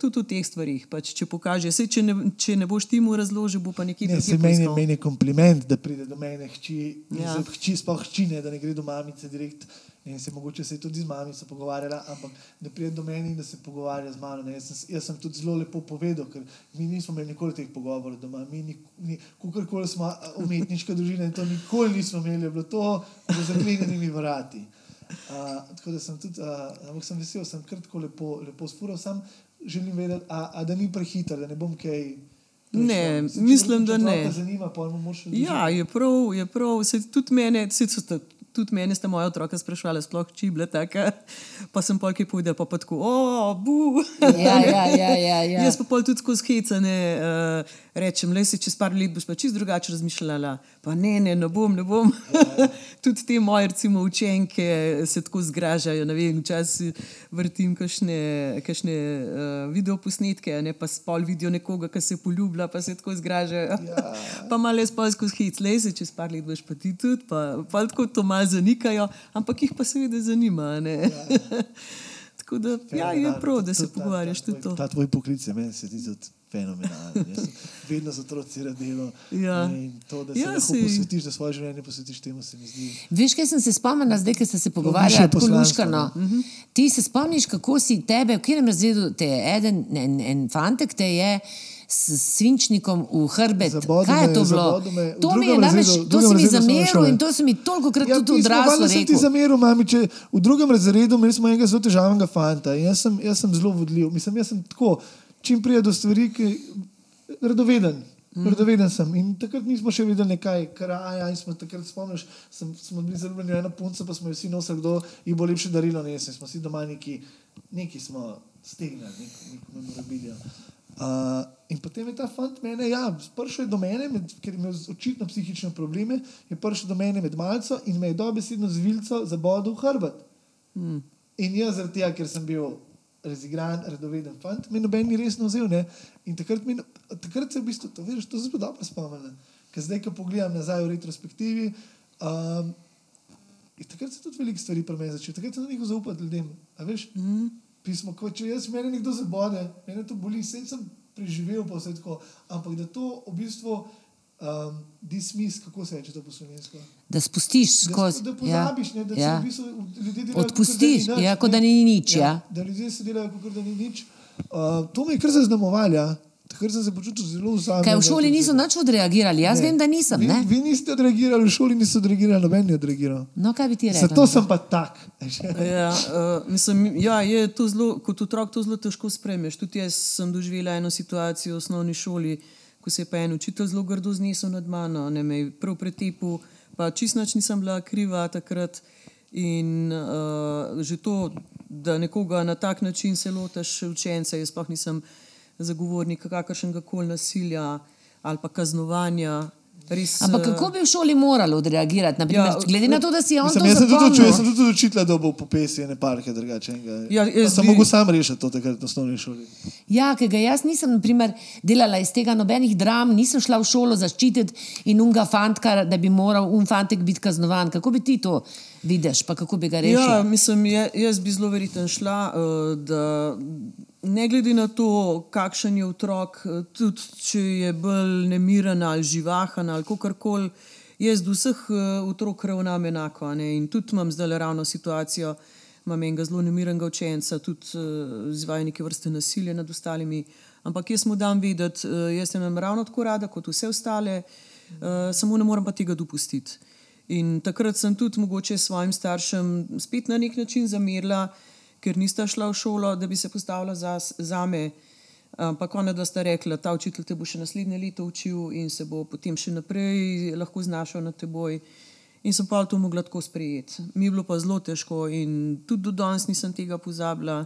tudi o teh stvarih. Pač, če pokaže, sej, če, ne, če ne boš ti mu razložil, bo pa nekje Ne, drugje se meni, meni je kompliment, da pride do mene hči, Ja. hči sploh hči, ne, da ne gre do mamice direkt. Ne, se mogoče se je tudi z mamico pogovarjala, ampak da pride do mene in da se pogovarja z mano. Ne. Jaz, sem, jaz sem tudi zelo lepo povedal, ker mi nismo imeli nikoli teh pogovorov doma. Mi, ni, ni, kukorkoli smo a, umetniška družina in to nikoli nismo imeli, bilo to za zaklenjenimi vrati. Uh, tako da sem tudi, uh, ampak sem vesel, sem kar tako lepo, lepo sfural, sam želim vedeti, a, a da ni prehiter, da ne bom kaj. Je Ne, škoda. Mislim, če če da ne. Zanima, Ja, je prav, je prav. Se, tudi mene, se, so, tudi mene sta moja otroka sprašvala, sploh či bila taka. Pa sem polki povedal, pa, pa tako, o, bu. Ja, ja, ja, ja, ja. Jaz pa pol tudi skozi hecane uh, rečem, le si čez par let boš pa čist drugače razmišljala. Pa ne, ne, ne bom, ne bom. tudi te moje, recimo, učenke se tako zgražajo. ne Vem, včasih vrtim kakšne, kakšne uh, videoposnetke, ne pa spol vidijo nekoga, ki se poljublja, pa se tako zgražajo. Ja. pa malo je spol skozi hec, le si čez par let boš pa ti tudi, pa, pa tako to malo zanikajo, ampak jih pa seveda zanima. Ja. tako da ja, je prav, da se pogovarjaš tudi to. Ta tvoj poklic meni se zdi tudi fenomenalen. Jaz Vedno z otroci rad delo. Ja. In to, da se Ja, saj- posvetiš, da svoje življenje posvetiš temu, se mi zdi. Veš, kaj sem se spomnila, zdaj, ko ste se pogovarjali tako luškano. no. Ti se spomniš, kako si tebe, v katerem razredu te je eden, en, en fantek te je s svinčnikom v hrbet. Zabodel Kaj je to bilo? me. To mi je namreč, razredu- to si mi zameril in to si mi toliko krat Ja, tudi odraslo valjda sem ti zameril, mami, če v drugem razredu imeli smo enega zelo težavnega fanta in jaz sem, jaz sem zelo vodljiv. Mislim, jaz sem tako, čim prije do stvari, ki radoveden. Mm. Radoveden sem. In takrat nismo še videli nekaj kraja. Smo takrat spomniš, sem, smo bili zelo ljubljeni ena punca, pa smo jo vsi nosili, kdo ji bo lepše darilo nesel. Smo si doma neki, neki smo stegnili, neko, neko memorabilijo. Uh, in potem je ta fant mene, ja, prišel je do mene, med, ker je imel očitno psihične probleme, je prišel do mene med malco in me je dobesedno z vilco zabodel v hrbet. Hmm. In jaz, zaradi tega, ker sem bil razigran, radoveden fant, me noben ni resno vzel. Ne? In takrat, mi, takrat se je v bistvu, to, veš, to zelo dobro spomnim. Ker zdaj, ko pogledam nazaj v retrospektivi, um, in takrat se tudi veliko stvari pri meni začelo. Takrat sem nehal zaupati ljudem. Veš, mm. pismo, ko če jaz meni nekdo zabode, meni to boli, vse sem preživel, pa vse tako. Ampak da to v bistvu um, dismiss, kako se reče to po slovensko. Da spustiš Da, skozi. da pozabiš, ne, da ja. se v bistvu ljudje delajo, Odpustiš, kakor da ni ja, nič, kot da ne. ni nič, ja. Da ljudje se delajo, kot da ni nič. Uh, to me je kar zaznamovalo. Ja. Takrat sem se počutil zelo usamljen. Kaj v šoli niso nič odreagirali, jaz vem, da nisem. Vi, Ne? vi niste odreagirali, v šoli niste odreagirali, noben ni odreagiral. No, kaj bi ti rekel? Zato sem pa tak. Ja, uh, mislim, ja, je to zelo, kot otrok to zelo težko spremeš. Tudi jaz sem doživela eno situacijo v osnovni šoli, ko se je pa en učitelj zelo grdo znesel nad mano, ne me je prav pretepil, pa čist nič nisem bila kriva takrat. In uh, že to, da nekoga na tak način se lotaš učence, jaz sploh nisem zagovornik kakršnega koli nasilja ali pa kaznovanja. Res, Ampak eh, kako bi v šoli morali odreagirati? Naprimer, Ja, glede na to, da si je on Mislim, to jaz sem tudi zapomnil. jaz sem tudi učitelj, da bo po pesi ene parke drugačnega. Ja, jaz sem bi- mogel sam rešiti to takrat v osnovni šoli. Ja, ker ga jaz nisem naprimer, delala iz tega nobenih dram, nisem šla v šolo zaščititi in unga fantka, da bi moral un fantek biti kaznovan. Kako bi ti to vidiš, pa kako bi ga rešil? Ja, mislim, je, jaz bi zelo verjetno šla, uh, da ne glede na to, kakšen je otrok, eh, tudi če je bolj nemiren ali živahen ali kakorkoli, jaz do vseh uh, otrok ravnam enako. In tudi imam zdaj ravno situacijo, imam enega zelo nemirenega učenca, tudi uh, izvaja neke vrste nasilja nad ostalimi. Ampak jaz mu dam vedeti, uh, jaz sem jim ravno tako rada kot vse ostale, uh, samo ne morem pa tega dopustiti. In takrat sem tudi mogoče svojim staršem spet na nek način zamerila, ker nista šla v šolo, da bi se postavila za, za me. Ampak ona, da sta rekla, ta učitelj te bo še naslednje leto učil in se bo potem še naprej lahko znašel na teboj. In sem pa to mogla tako sprejeti. Mi je bilo pa zelo težko in tudi do danes nisem tega pozabila.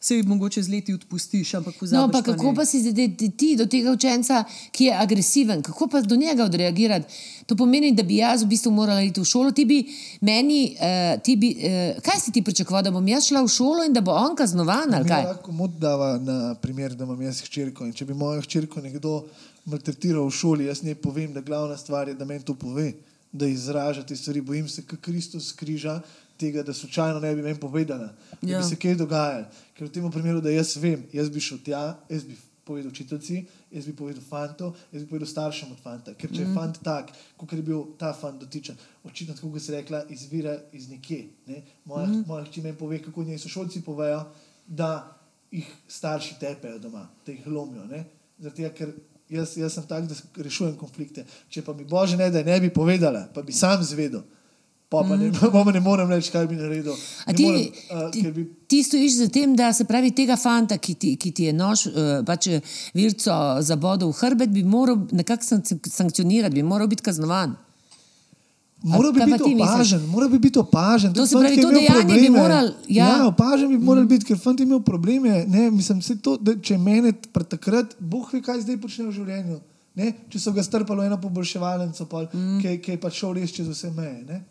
Se jih mogoče z leti odpustiš, ampak pozabiš. No, pa pa kako ne. pa si zdaj ti- ti do tega učenca, ki je agresiven, kako pa do njega odreagirati? To pomeni, da bi jaz v bistvu morala iti v šolo. Ti bi meni, uh, ti bi, uh, kaj si ti pričakoval, da bom jaz šla v šolo in da bo on kaznovan ali kaj? lahko mod dava na primer, da imam jaz hčerko in če bi mojo hčerko nekdo maltretiral v šoli, jaz ne povem, da glavna stvar je, da meni to pove, da izraža te stvari. Bojim se, kot Kristus križa tega, da slučajno ne bi meni povedala, da Ja. bi se kaj dogajalo. Ker v tem primeru, da jaz vem, jaz bi šel tja, jaz bi povedal učiteljici, jaz bi povedal fantu, jaz bi povedal staršem od fanta. Ker če je fant tak, kot je bil ta fant dotičen, očitno, kot se rekla, izvira iz nekje. Ne? Moja, mm. moja hči meni pove, kako njej sošolci povejo, da jih starši tepejo doma, da jih lomijo. ne. Tega, ker jaz, jaz sem tak, da rešujem konflikte. Če pa mi bože ne, da ne bi povedala, pa bi sam zvedel, Pa pa ne, pa pa ne morem reči, kaj bi naredil. Ti, morem, uh, ti, bi, ti stojiš za tem, da se pravi tega fanta, ki ti, ki ti je nož, eh, pač eh, virco zabodel v hrbet, bi moral nekako sank- sankcionirati, bi moral biti kaznovan. Moral bi biti opažen, moral bi biti opažen. To se pravi, to dejanje bi probleme. moral- ja. ja opažen bi moral biti, ker fant je imel probleme. Ne, mislim, to, da, če pred takrat, Bog ve, kaj zdaj počne v življenju. Ne? Če so ga strpali v eno poboljševalnico, mm. ki, ki je pač šel res čez vse meje. Ne?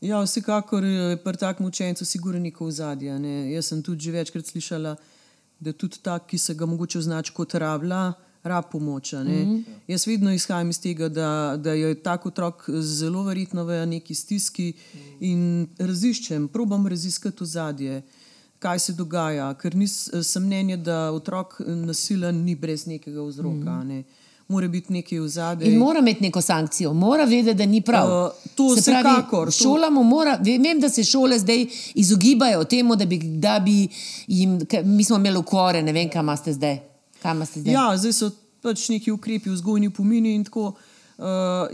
Ja, vsekakor je pri takem učencu sigurno neko ozadje. Ne. Jaz sem tudi že večkrat slišala, da tudi tak, ki se ga mogoče označi kot rabla, rab pomoč. Mm -hmm. Jaz vedno izhajam iz tega, da, da je tak otrok zelo verjetno v neki stiski in raziščem, probam raziskati ozadje. Kaj se dogaja, ker nis, sem mnenja, da otrok nasilen ni brez nekega vzroka. Ne. Mora biti nekaj v zadnjem. In mora imeti neko sankcijo, mora vedeti, da ni prav. Uh, to Se pravi, vsekakor, to- Šola mu mora, ve- vem, da se šole zdaj izogibajo temu, da bi, da bi jim, mi smo imeli ukore, ne vem, kam imate zdaj. Kam imate zdaj? Ja, zdaj so pač neki ukrepi, vzgojni pomini in tako. Uh,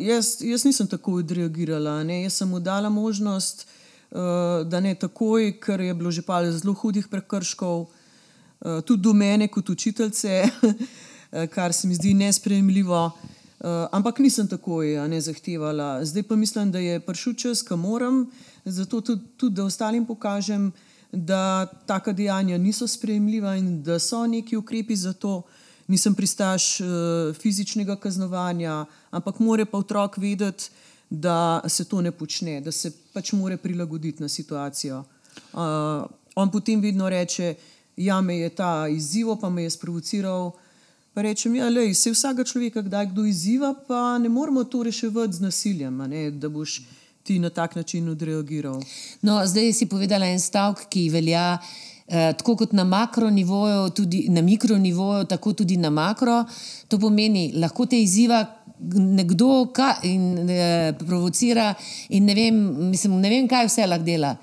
jaz, jaz nisem tako odreagirala. Ne. Jaz sem mu dala možnost, uh, da ne takoj, ker je bilo že pa zelo hudih prekrškov, uh, tudi do mene kot učiteljice, kar se mi zdi nesprejemljivo. Uh, ampak nisem takoj ne zahtevala. Zdaj pa mislim, da je prišel čas, ko moram, zato tudi, tudi da ostalim pokažem, da taka dejanja niso sprejemljiva in da so neki ukrepi za to. Nisem pristaš uh, fizičnega kaznovanja, ampak mora pa otrok vedeti, da se to ne počne, da se pač mora prilagoditi na situacijo. Uh, on potem vedno reče, ja, me je ta izziv, pa me je sprovociral. Rečem, ja, lej, se vsakega človeka kdaj kdo izziva, pa ne moramo to reševati z nasiljem, ne, da boš ti na tak način odreagiral. No, zdaj si povedala en stavek, ki velja eh, tako kot na makronivoju, tudi na mikronivoju, tako tudi na makro. To pomeni, lahko te izziva nekdo ka, in eh, provocira, in ne vem, mislim, ne vem, kaj vse lahko dela.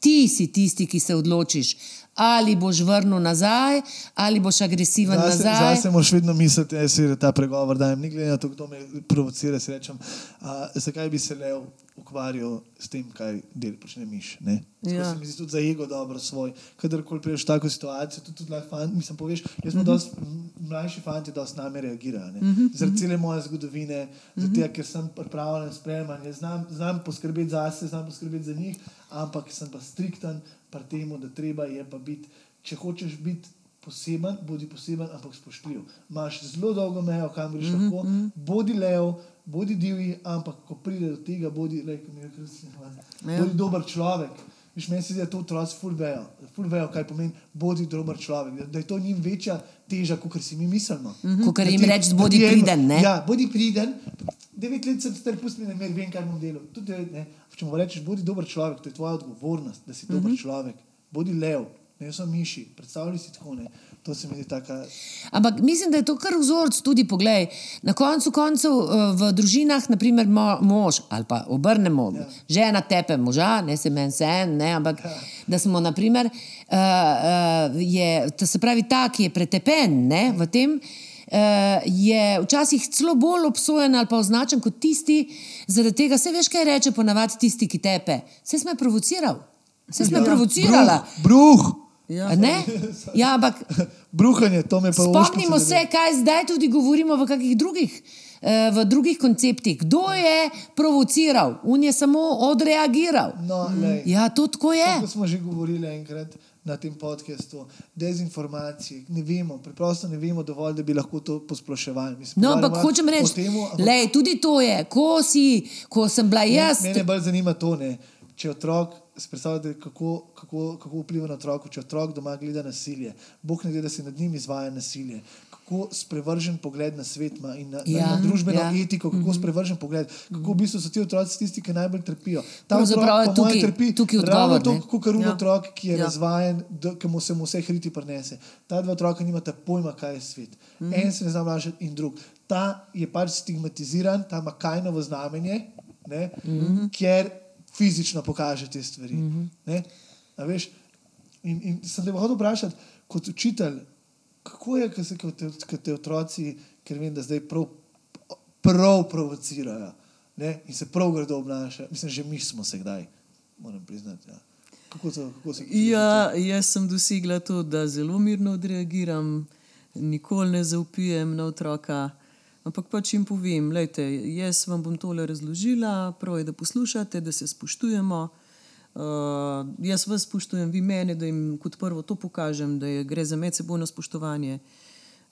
Ti si tisti, ki se odločiš. Ali boš vrnil nazaj, ali boš agresiven Zase, nazaj. zase moraš vedno misliti, da je ta pregovor, da jim ni glede na to, kdo me provocira. Si rečem, a, zakaj bi se lev ukvarjal s tem, kaj del počne miš. Ne? Ja. se mi zdi tudi za ego dobro svoj. Kadarkoli priješ v tako situacijo, tudi, tudi fant, mislim, poveš, jaz smo dosti, m, mlajši fanti, da s nami reagirajo. ne. Zaradi cele moje zgodovine, zaradi tega, ker sem pripravljen sprejemati, znam, znam poskrbeti za sebe, znam poskrbeti za njih, ampak sem pa strikten pri tem, da treba je pa biti, če hočeš biti. Poseben, bodi poseben, ampak spoštljiv. Imáš zelo dolgo mejo, kam greš mm -hmm. lahko, bodi lev, bodi divji, ampak ko pride do tega, bodi, ko mi je krstno, Ja. bodi dober človek. Viš, meni se zdi, da to otroci ful vejo, ful vejo, kaj pomeni bodi dober človek, da, da je to njim večja teža, kot si mi mislimo. Mm -hmm. Kakor jim reči, bodi priden, ne? Ja, bodi priden. Devet let sem star, pusti me vem, kaj bom delal. Tudi, ne, če mu rečeš, bodi dober človek, to je tvoja odgovornost, da si mm -hmm. dober človek. Bodi lev, ne so miši, predstavljaj si tako ne. To se mi zdi taka. Ampak mislim, da je to kar vzorc tudi, poglej. Na koncu koncev eh, v družinah, naprimer mo, mož ali pa obrnemo, ja. žena tepe moža, ne se meni sen, ne, ampak ja. da smo, naprimer, uh, uh, je, to se pravi, ta, ki je pretepen ne, v tem. Uh, je včasih celo bolj obsojen ali pa označen kot tisti, zaradi tega se veš, kaj reče ponavadi tisti, ki tepe. Se sme provociral, se sme ja, provocirala. Bruh, bruh, Ja. Ne? Ja, ampak bruhanje, to me pa Spomnimo ušpice se, zadeva. kaj zdaj tudi govorimo v kakih drugih, eh, v drugih konceptih. Kdo je provociral, on je samo odreagiral. No, lej. Ja, to tako je. Kot smo že govorili enkrat na tem podkastu, dezinformacije, ne vemo, preprosto ne vemo dovolj, da bi lahko to posploševali. Mislim, No, ampak hočem reči, temu, ampak lej, tudi to je, ko, si, ko sem bila jaz. Mene bolj zanima to, ne, če otrok. Predstavljate, kako, kako, kako vpliva na otroka, če otrok doma gleda nasilje. Bog ne ve, da se nad njim izvaja nasilje. Kako sprevržen pogled na svet ima in na, Ja, na, na družbeno ja. etiko, kako sprevržen pogled, kako v bistvu so ti otroci tisti, ki najbolj trpijo. Ta otrok, mojem, tukaj- trpi tukaj ravno odgovor, ne. to, kot ja. Otrok, ki je Ja. razvajen, da, ki mu se mu vse hriti prenese. Ta dva otroka nimata pojma, kaj je svet. Mm -hmm. En se ne zna vprašati, in drug. Ta je pač stigmatiziran, ta ima kajnovo znamenje, ne, mm -hmm. ker fizično pokaže te stvari. Mm -hmm. In, in sem te hotel vprašati, kot učitelj, kako je, ko se ko te, ko te otroci, ker vem, da zdaj prav, prav provocirajo. ne, in se prav grdo obnaša. Mislim, že mi smo se kdaj, moram priznati. Ja. Kako, to, kako se Ja, jaz sem dosegla to, da zelo mirno odreagiram, nikoli ne zaupijem na otroka. Ampak pač jim povem, lejte, jaz vam bom tole razložila, prav je, da poslušate, da se spoštujemo. Uh, jaz vas spoštujem, vi mene, da jim kot prvo to pokažem, da je, gre za medsebojno spoštovanje.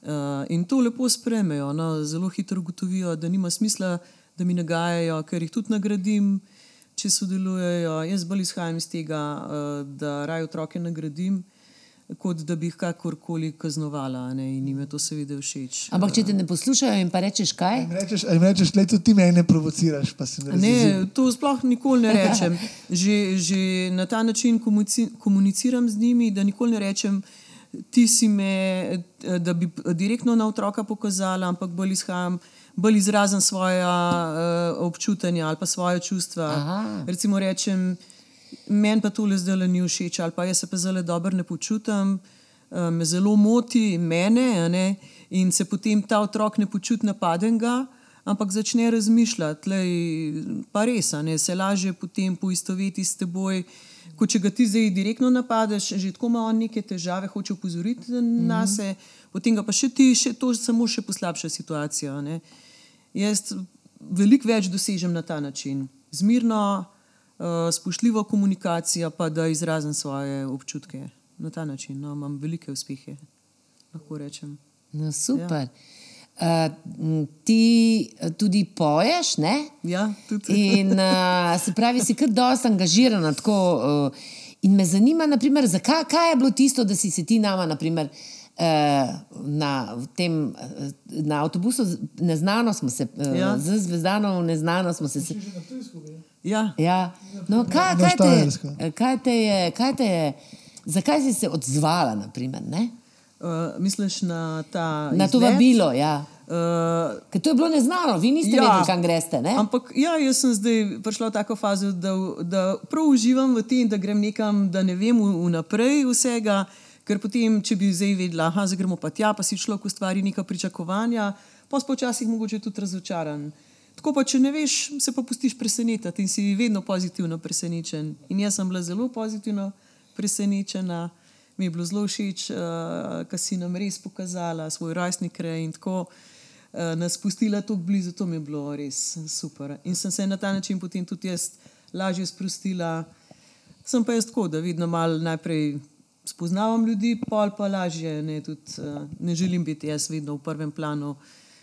Uh, in to lepo sprejmejo. No, zelo hitro ugotovijo, da nima smisla, da mi nagajajo, ker jih tudi nagradim, če sodelujejo. Jaz bolj izhajam iz tega, uh, da raje otroke nagradim, kot da bi jih kakorkoli kaznovala. a Ne? In jim je to seveda všeč. Ampak če te ne poslušajo in pa rečeš kaj? Jim rečeš, jim rečeš, le tudi ti mene provociraš, pa se ne. Ne, to sploh nikoli ne rečem. Že, že na ta način komunici- komuniciram z njimi, da nikoli ne rečem, ti si me, da bi direktno na otroka pokazala, ampak bolj izhajam. Bolj izrazim svoje uh, občutanja ali pa svoje čustva. Aha. Recimo, rečem, meni pa tole zdaj le ni všeč, ali pa jaz se pa zelo dobro ne počutim, uh, me zelo moti, mene, ne, in se potem ta otrok ne počuti napadenega, ampak začne razmišljati, lej, pa res, ne, se lažje potem poistoveti s teboj. Kot če ga ti zdaj direktno napadeš, že tako ima on neke težave, hoče upozoriti mm -hmm. na sebe, potem ga pa še ti, še to samo še poslabša situacijo. ne. Jaz veliko več dosežem na ta način. Zmirno, uh, spoštljivo komunikacijo, pa da izrazim svoje občutke na ta način. No, imam velike uspehe, lahko rečem. No, super. Ja. Uh, ti eh, tudi poješ, ne? Ja, tudi. In uh, se pravi, si kar dosta angažirana. Tako, uh, in me zanima, naprimer, zakaj kaj je bilo tisto, da si se ti nama, naprimer, uh, na, v tem, uh, na avtobusu, z- neznano smo se, uh, Ja. z Zvezdano, neznano smo se. se Ja. ja. no, kaj, Na kaj, te, Štajersko. kaj te je, kaj te je, zakaj si se odzvala, naprimer, ne? Uh, misliš na ta. na to vabilo? Ja. Uh, Ker to je bilo neznano, vi niste ja. vedeli, kam greste. Ne? Ampak ja, jaz sem zdaj prišla v tako fazo, da, da prav uživam v tem, da grem nekam, da ne vem v- vnaprej vsega. Ker potem, če bi zdaj vedela, da gremo pa tja, pa si človek ustvari neka pričakovanja, pa si počasih mogoče tudi razočaran. Tako pa, če ne veš, se pa pustiš presenetiti in si vedno pozitivno presenečen. In jaz sem bila zelo pozitivno presenečena, mi je bilo zelo všeč, uh, kar si nam res pokazala, svoj rojstni kraj in tako uh, nas spustila tako blizu, to mi je bilo res super. In sem se na ta način potem tudi jaz lažje sprostila. Sem pa jaz tako, da vedno malo najprej spoznavam ljudi, pol pa lažje. Ne, tudi, uh, ne želim biti jaz vedno v prvem planu.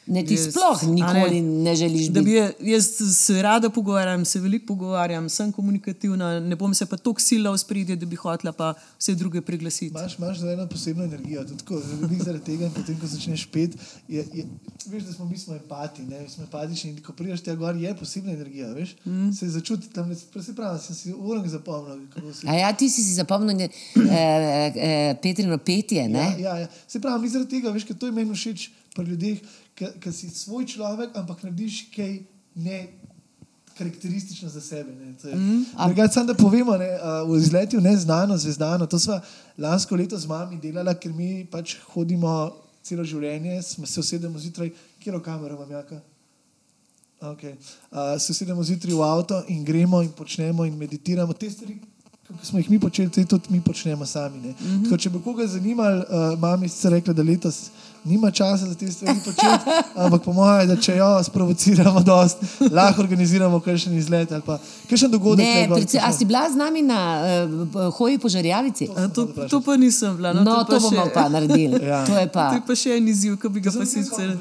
Ne, ti Jaz- sploh nikoli ne želiš da biti. bi je- Jaz se rada pogovarjam, se veliko pogovarjam, sem komunikativna, ne bom se pa toliko sila v spredje, da bi hotela pa vse druge priglasiti. Imaš, imaš zdaj eno posebno energijo, tudi ko veliko zaradi tega, potem, ko začneš pet, je, je, veš, da smo mi smo empati, ne, mi smo empatični in ko prideš tja gor, je posebna energija, veš, mm. se začuti tam, se pravi, sem si urang zapomnil, kako se A ja, ti si si zapomnil ne, eh, eh, Petrino petje, ne? Ja, ja, ja. Se pravi, mi zaradi tega, veš, ker to je meni všeč pri ljudeh, ker si svoj človek, ampak narediš kaj ne karakteristično za sebe. Mm. Sam da povemo, ne, uh, v izletu neznano, zvezdano, to smo lansko leto z mami delali, ker mi pač hodimo celo življenje, smo se usedemo zjutraj, kjer kamero imam jaka. Okay. Uh, se usedemo zjutraj v avto in gremo in počnemo in meditiramo te stvari. Ki smo jih mi počeli, tudi mi počnemo sami. Mm -hmm. Tako, če bi koga zanimali, uh, mami sicer rekla, da letos nima časa za te stvari početi, ampak po mojem, da če jo sprovociramo, dost, lahko organiziramo kakšen izlet ali pa kakšen dogodek. Ne, predvsem, a si bila z nami na uh, hoji po žarjavici? A, to, to pa nisem bila. No, No, je to bomo še- pa naredili. Ja. To je pa. To je pa še en izziv, ki bi ga To pa sicer.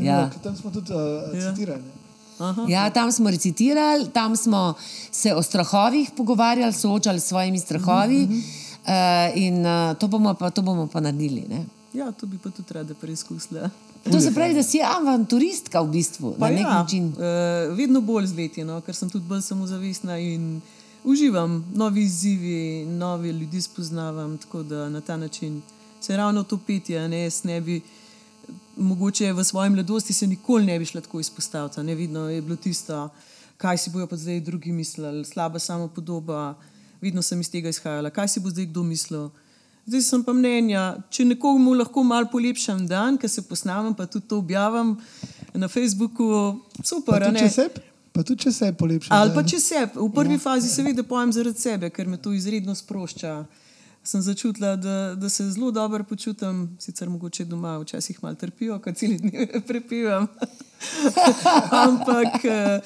Ja. tam smo tudi uh, Ja. citirali. ne. Aha. Ja, tam smo recitirali, tam smo se o strahovih pogovarjali, soočali s svojimi strahovi. Mhm, Uh, in uh, to, bomo pa, to bomo pa naredili. Ne? Ja, to bi pa tudi rada preizkusila. To se pravi, da si avanturistka v bistvu, Pa na nek ja, način. Uh, vedno bolj zletjeno, ker sem tudi bolj samozavestna in uživam novi izzivi, nove ljudi spoznavam. Tako da na ta način se ravno to petje, ne jaz ne bi. Mogoče v svoji mladosti se nikoli ne bi šla tako izpostaviti. Ne vidno je bilo tisto, kaj si bojo pa zdaj drugi mislili, slaba samopodoba. Vedno sem iz tega izhajala, kaj si bo zdaj kdo mislil. Zdaj sem pa mnenja, če nekomu lahko malo polepšam dan, ker se posnamem, pa tudi to objavim na Facebooku, super. Pa tudi čez sebe? Pa tudi, če se je polepšal. Ali pa če se, v prvi ja. fazi seveda pojem zaradi sebe, ker me to izredno sprošča. Sem začutila, da, da se zelo dobro počutim, sicer mogoče doma včasih malo trpijo, kot cel dni prepivam. Ampak, eh,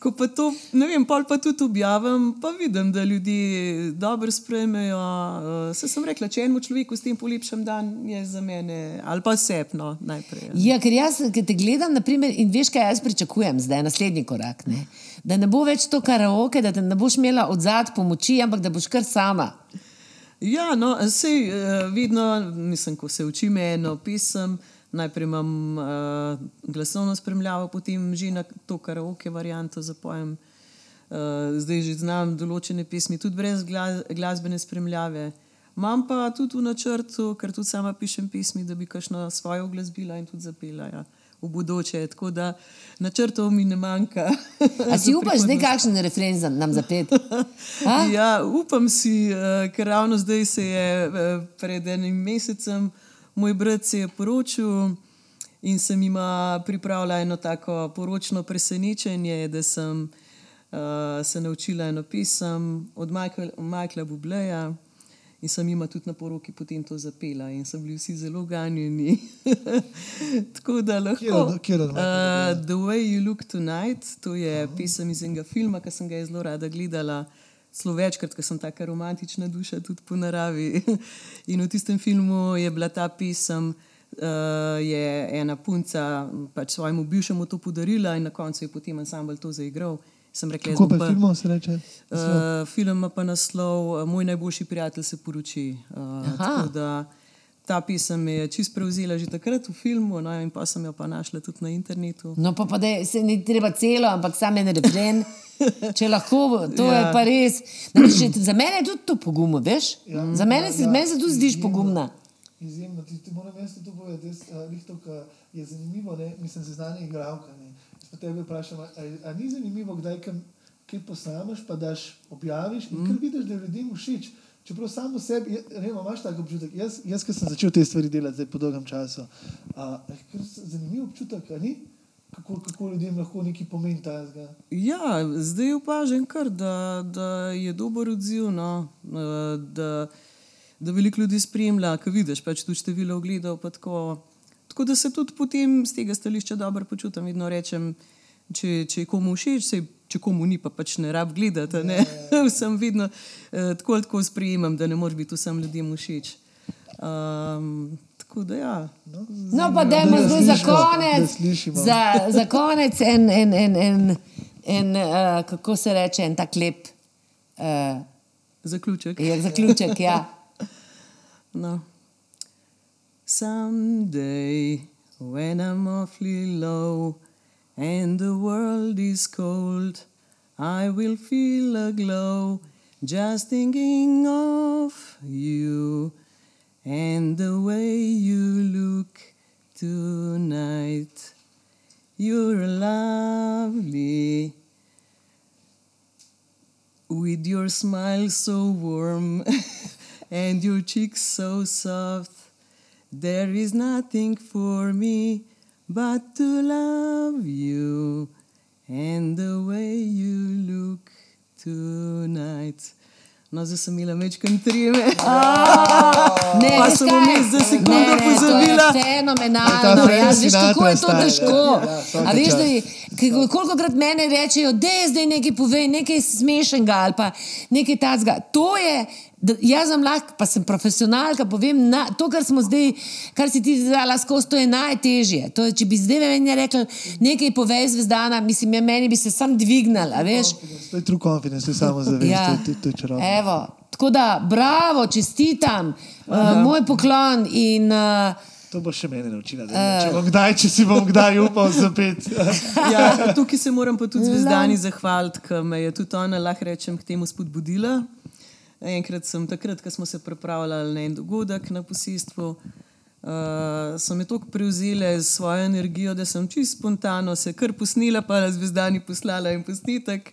ko pa to, ne vem, pol pa tudi objavim, pa vidim, da ljudi dobro sprejmejo. Eh, se sem rekla, če enemu človeku s tem polepšam dan, je za mene ali pa sepno najprej. Ja, ker jaz, ki te gledam, naprimer, in veš, kaj jaz pričakujem zdaj, naslednji korak. Ne? Da ne bo več to karaoke, da ne boš imela od zadaj pomoči, ampak da boš kar sama. Ja, no, sej, uh, vedno, mislim, ko se učim eno pisem, najprej imam uh, glasovno spremljavo, potem že na to karaoke varianto zapojem. Uh, zdaj že znam določene pesmi, tudi brez glas, glasbene spremljave. Imam pa tudi v načrtu, ker tudi sama pišem pesmi, da bi kakšno svojo glasbila in tudi zapela. Ja v bodoče. Tako da načrtov mi ne manjka. A si upaš, da je kakšen refren za nam zapet? ja, upam si, uh, ker ravno zdaj se je uh, pred enim mesecem moj brat se je poročil. In sem jim pripravila eno tako poročno presenečenje, da sem uh, se naučila eno pisem od Michaela Bubleja. In sem jima tudi na poroki potem to zapela, in so bili vsi zelo ganjeni. Tako da lahko. Kjer, uh, The Way You Look Tonight, to je uh -huh. pesem iz enega filma, ki sem ga zelo rada gledala. Zelo večkrat, ker sem tako romantična duša, tudi po naravi. In v tistem filmu je bila ta pesem, uh, je ena punca pač svojemu bivšemu to podarila, in na koncu je potem ansambl to zaigral. Sem rekla, da je to film, se reče. Uh, film ima pa naslov uh, Moj najboljši prijatelj se poroči. Uh, ta pisem je čist prevzela že takrat v filmu, no, in pa sem jo pa našla tudi na internetu. No, pa, pa da se ni treba celo, ampak samo en refren. Če lahko, to ja. je pa res. Znači, za mene je tudi to pogumno, veš? Ja, za mene ja, se, ja. se tudi zdiš pogumna. Izjemno, ti, ti moram jaz to povedati. Jaz, uh, to, je zanimivo, ne? mislim, seznanje igralka. Ne? Pa tebe vprašam, ali ni zanimivo, kdaj kaj posnameš, pa daš objaviš in mm. ker vidiš, da je ljudem všeč. Čeprav samo sebi, ne imaš tako občutek. Jaz, jaz ki sem začel te stvari delati zdaj po dolgem času, je zanimiv občutek, ni? Kako, kako ljudem lahko neki pomeni ta zga. Ja, zdaj opažam kar, da, da je dober odziv, no, da, da veliko ljudi spremlja, kaj vidiš, pač tu število ogledov. Tako da se tudi potem z tega stališča dobro počutim. Vedno rečem, če, če je komu všeč, se, če komu ni, pa pač ne rab gledati. Ne? Vsem vedno eh, tako ali tako sprejemam, da ne moreš biti vsem ljudem všeč. Um, tako da ja. No, no pa da imamo zdaj za konec. Za, za konec en, en, en, en, en uh, kako se reče, en tak lep. Uh, zaključek. Je, zaključek, ja. no. Someday, when I'm awfully low and the world is cold, I will feel a glow just thinking of you and the way you look tonight. You're lovely with your smile so warm and your cheeks so soft. There is nothing for me but to love you and the way you look tonight. No, zdaj sem imela večkrat trime. Ne, pa sem vmes za sekundo pozabila. Fenomenalno. Ja, veš, kako je to težko. Ja, A veš, da koliko krat mene rečejo, da je zdaj nekaj povej, nekaj smešnega ali pa nekaj tacga. To je da, jaz sem lahko, pa sem profesionalka, povem, na, to, kar smo zdaj, kar si ti zdaj skozi, to je najtežje. To je, če bi zdaj meni rekel, nekaj povej zvezdana, mislim, ja, meni bi se sam dvignil, veš. To je true confidence, to je samo zavest, ja. to, to, to je čarobno. Evo, tako da, bravo, čestitam, uh, moj poklon in. Uh, To bo še meni naučila, da če, kdaj, če si bom kdaj upal zapet. ja, tukaj se moram pa tudi zvezdani zahvaliti, ker me je tudi ona, lahko rečem, k temu spodbudila. Enkrat sem, takrat, ko smo se pripravljali na en dogodek na posestvu, uh, so me tako prevzeli svojo energijo, da sem čisto spontano se kar posnila, pa je zvezdani poslala en posnetek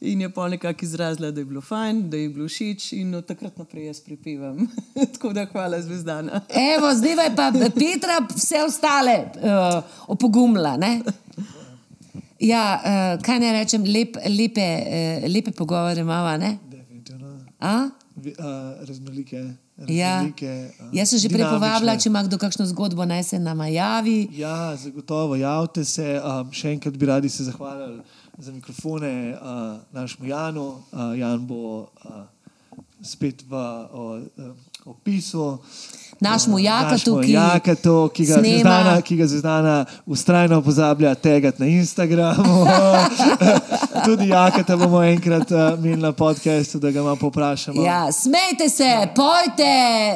in je pa nekako izrazila, da je bilo fajn, da je bilo všeč in od takrat naprej jaz pripevam. tako da hvala zvezdana. Evo, zdaj je pa Petra vse ostale uh, opogumila. Ja, uh, kaj naj rečem, lep, lepe, uh, lepe pogovore imamo. A? Vi- a, Raznolike. Ja. raznolike a, Jaz sem že prej povabila, če ima kdo kakšno zgodbo, naj se nama javi. Ja, zagotovo, javite se. Um, še enkrat bi radi se zahvalili za mikrofone uh, našemu Janu. Uh, Jan bo uh, spet v um, opisu. Našemu Jakatu, ki Jakatu, ki ga snema. Zvezdana, ki ga Zvezdana ustrajno pozablja tegati na Instagramu. Tudi Jakata bomo enkrat uh, imeli na podkastu, da ga malo poprašamo. Ja, smejte se, pojte,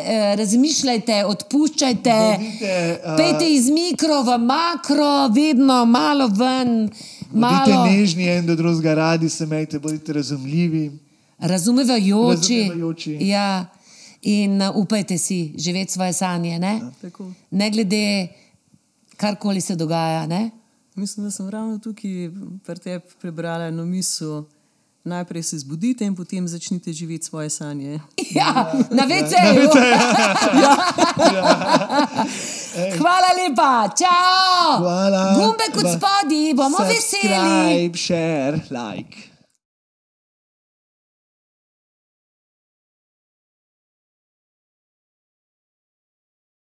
eh, razmišljajte, odpuščajte. Bodite, a, Pejte iz mikro v makro, vedno malo ven, Bodite malo nežni en do drugega, radi se imejte, bodite razumljivi. razumevajoči. Razumevajoči. Ja, in uh, upajte si živeti svoje sanje, ne, Tako. ne glede karkoli se dogaja. Ne? Mislim, da sem ravno tukaj pri tebi prebrala eno misel. Najprej se zbudite in potem začnite živeti svoje sanje. Ja, na VC-ju. Hvala lepa, čau! Hvala. Gumbe kot spodi, bomo veseli. Subscribe, share, like.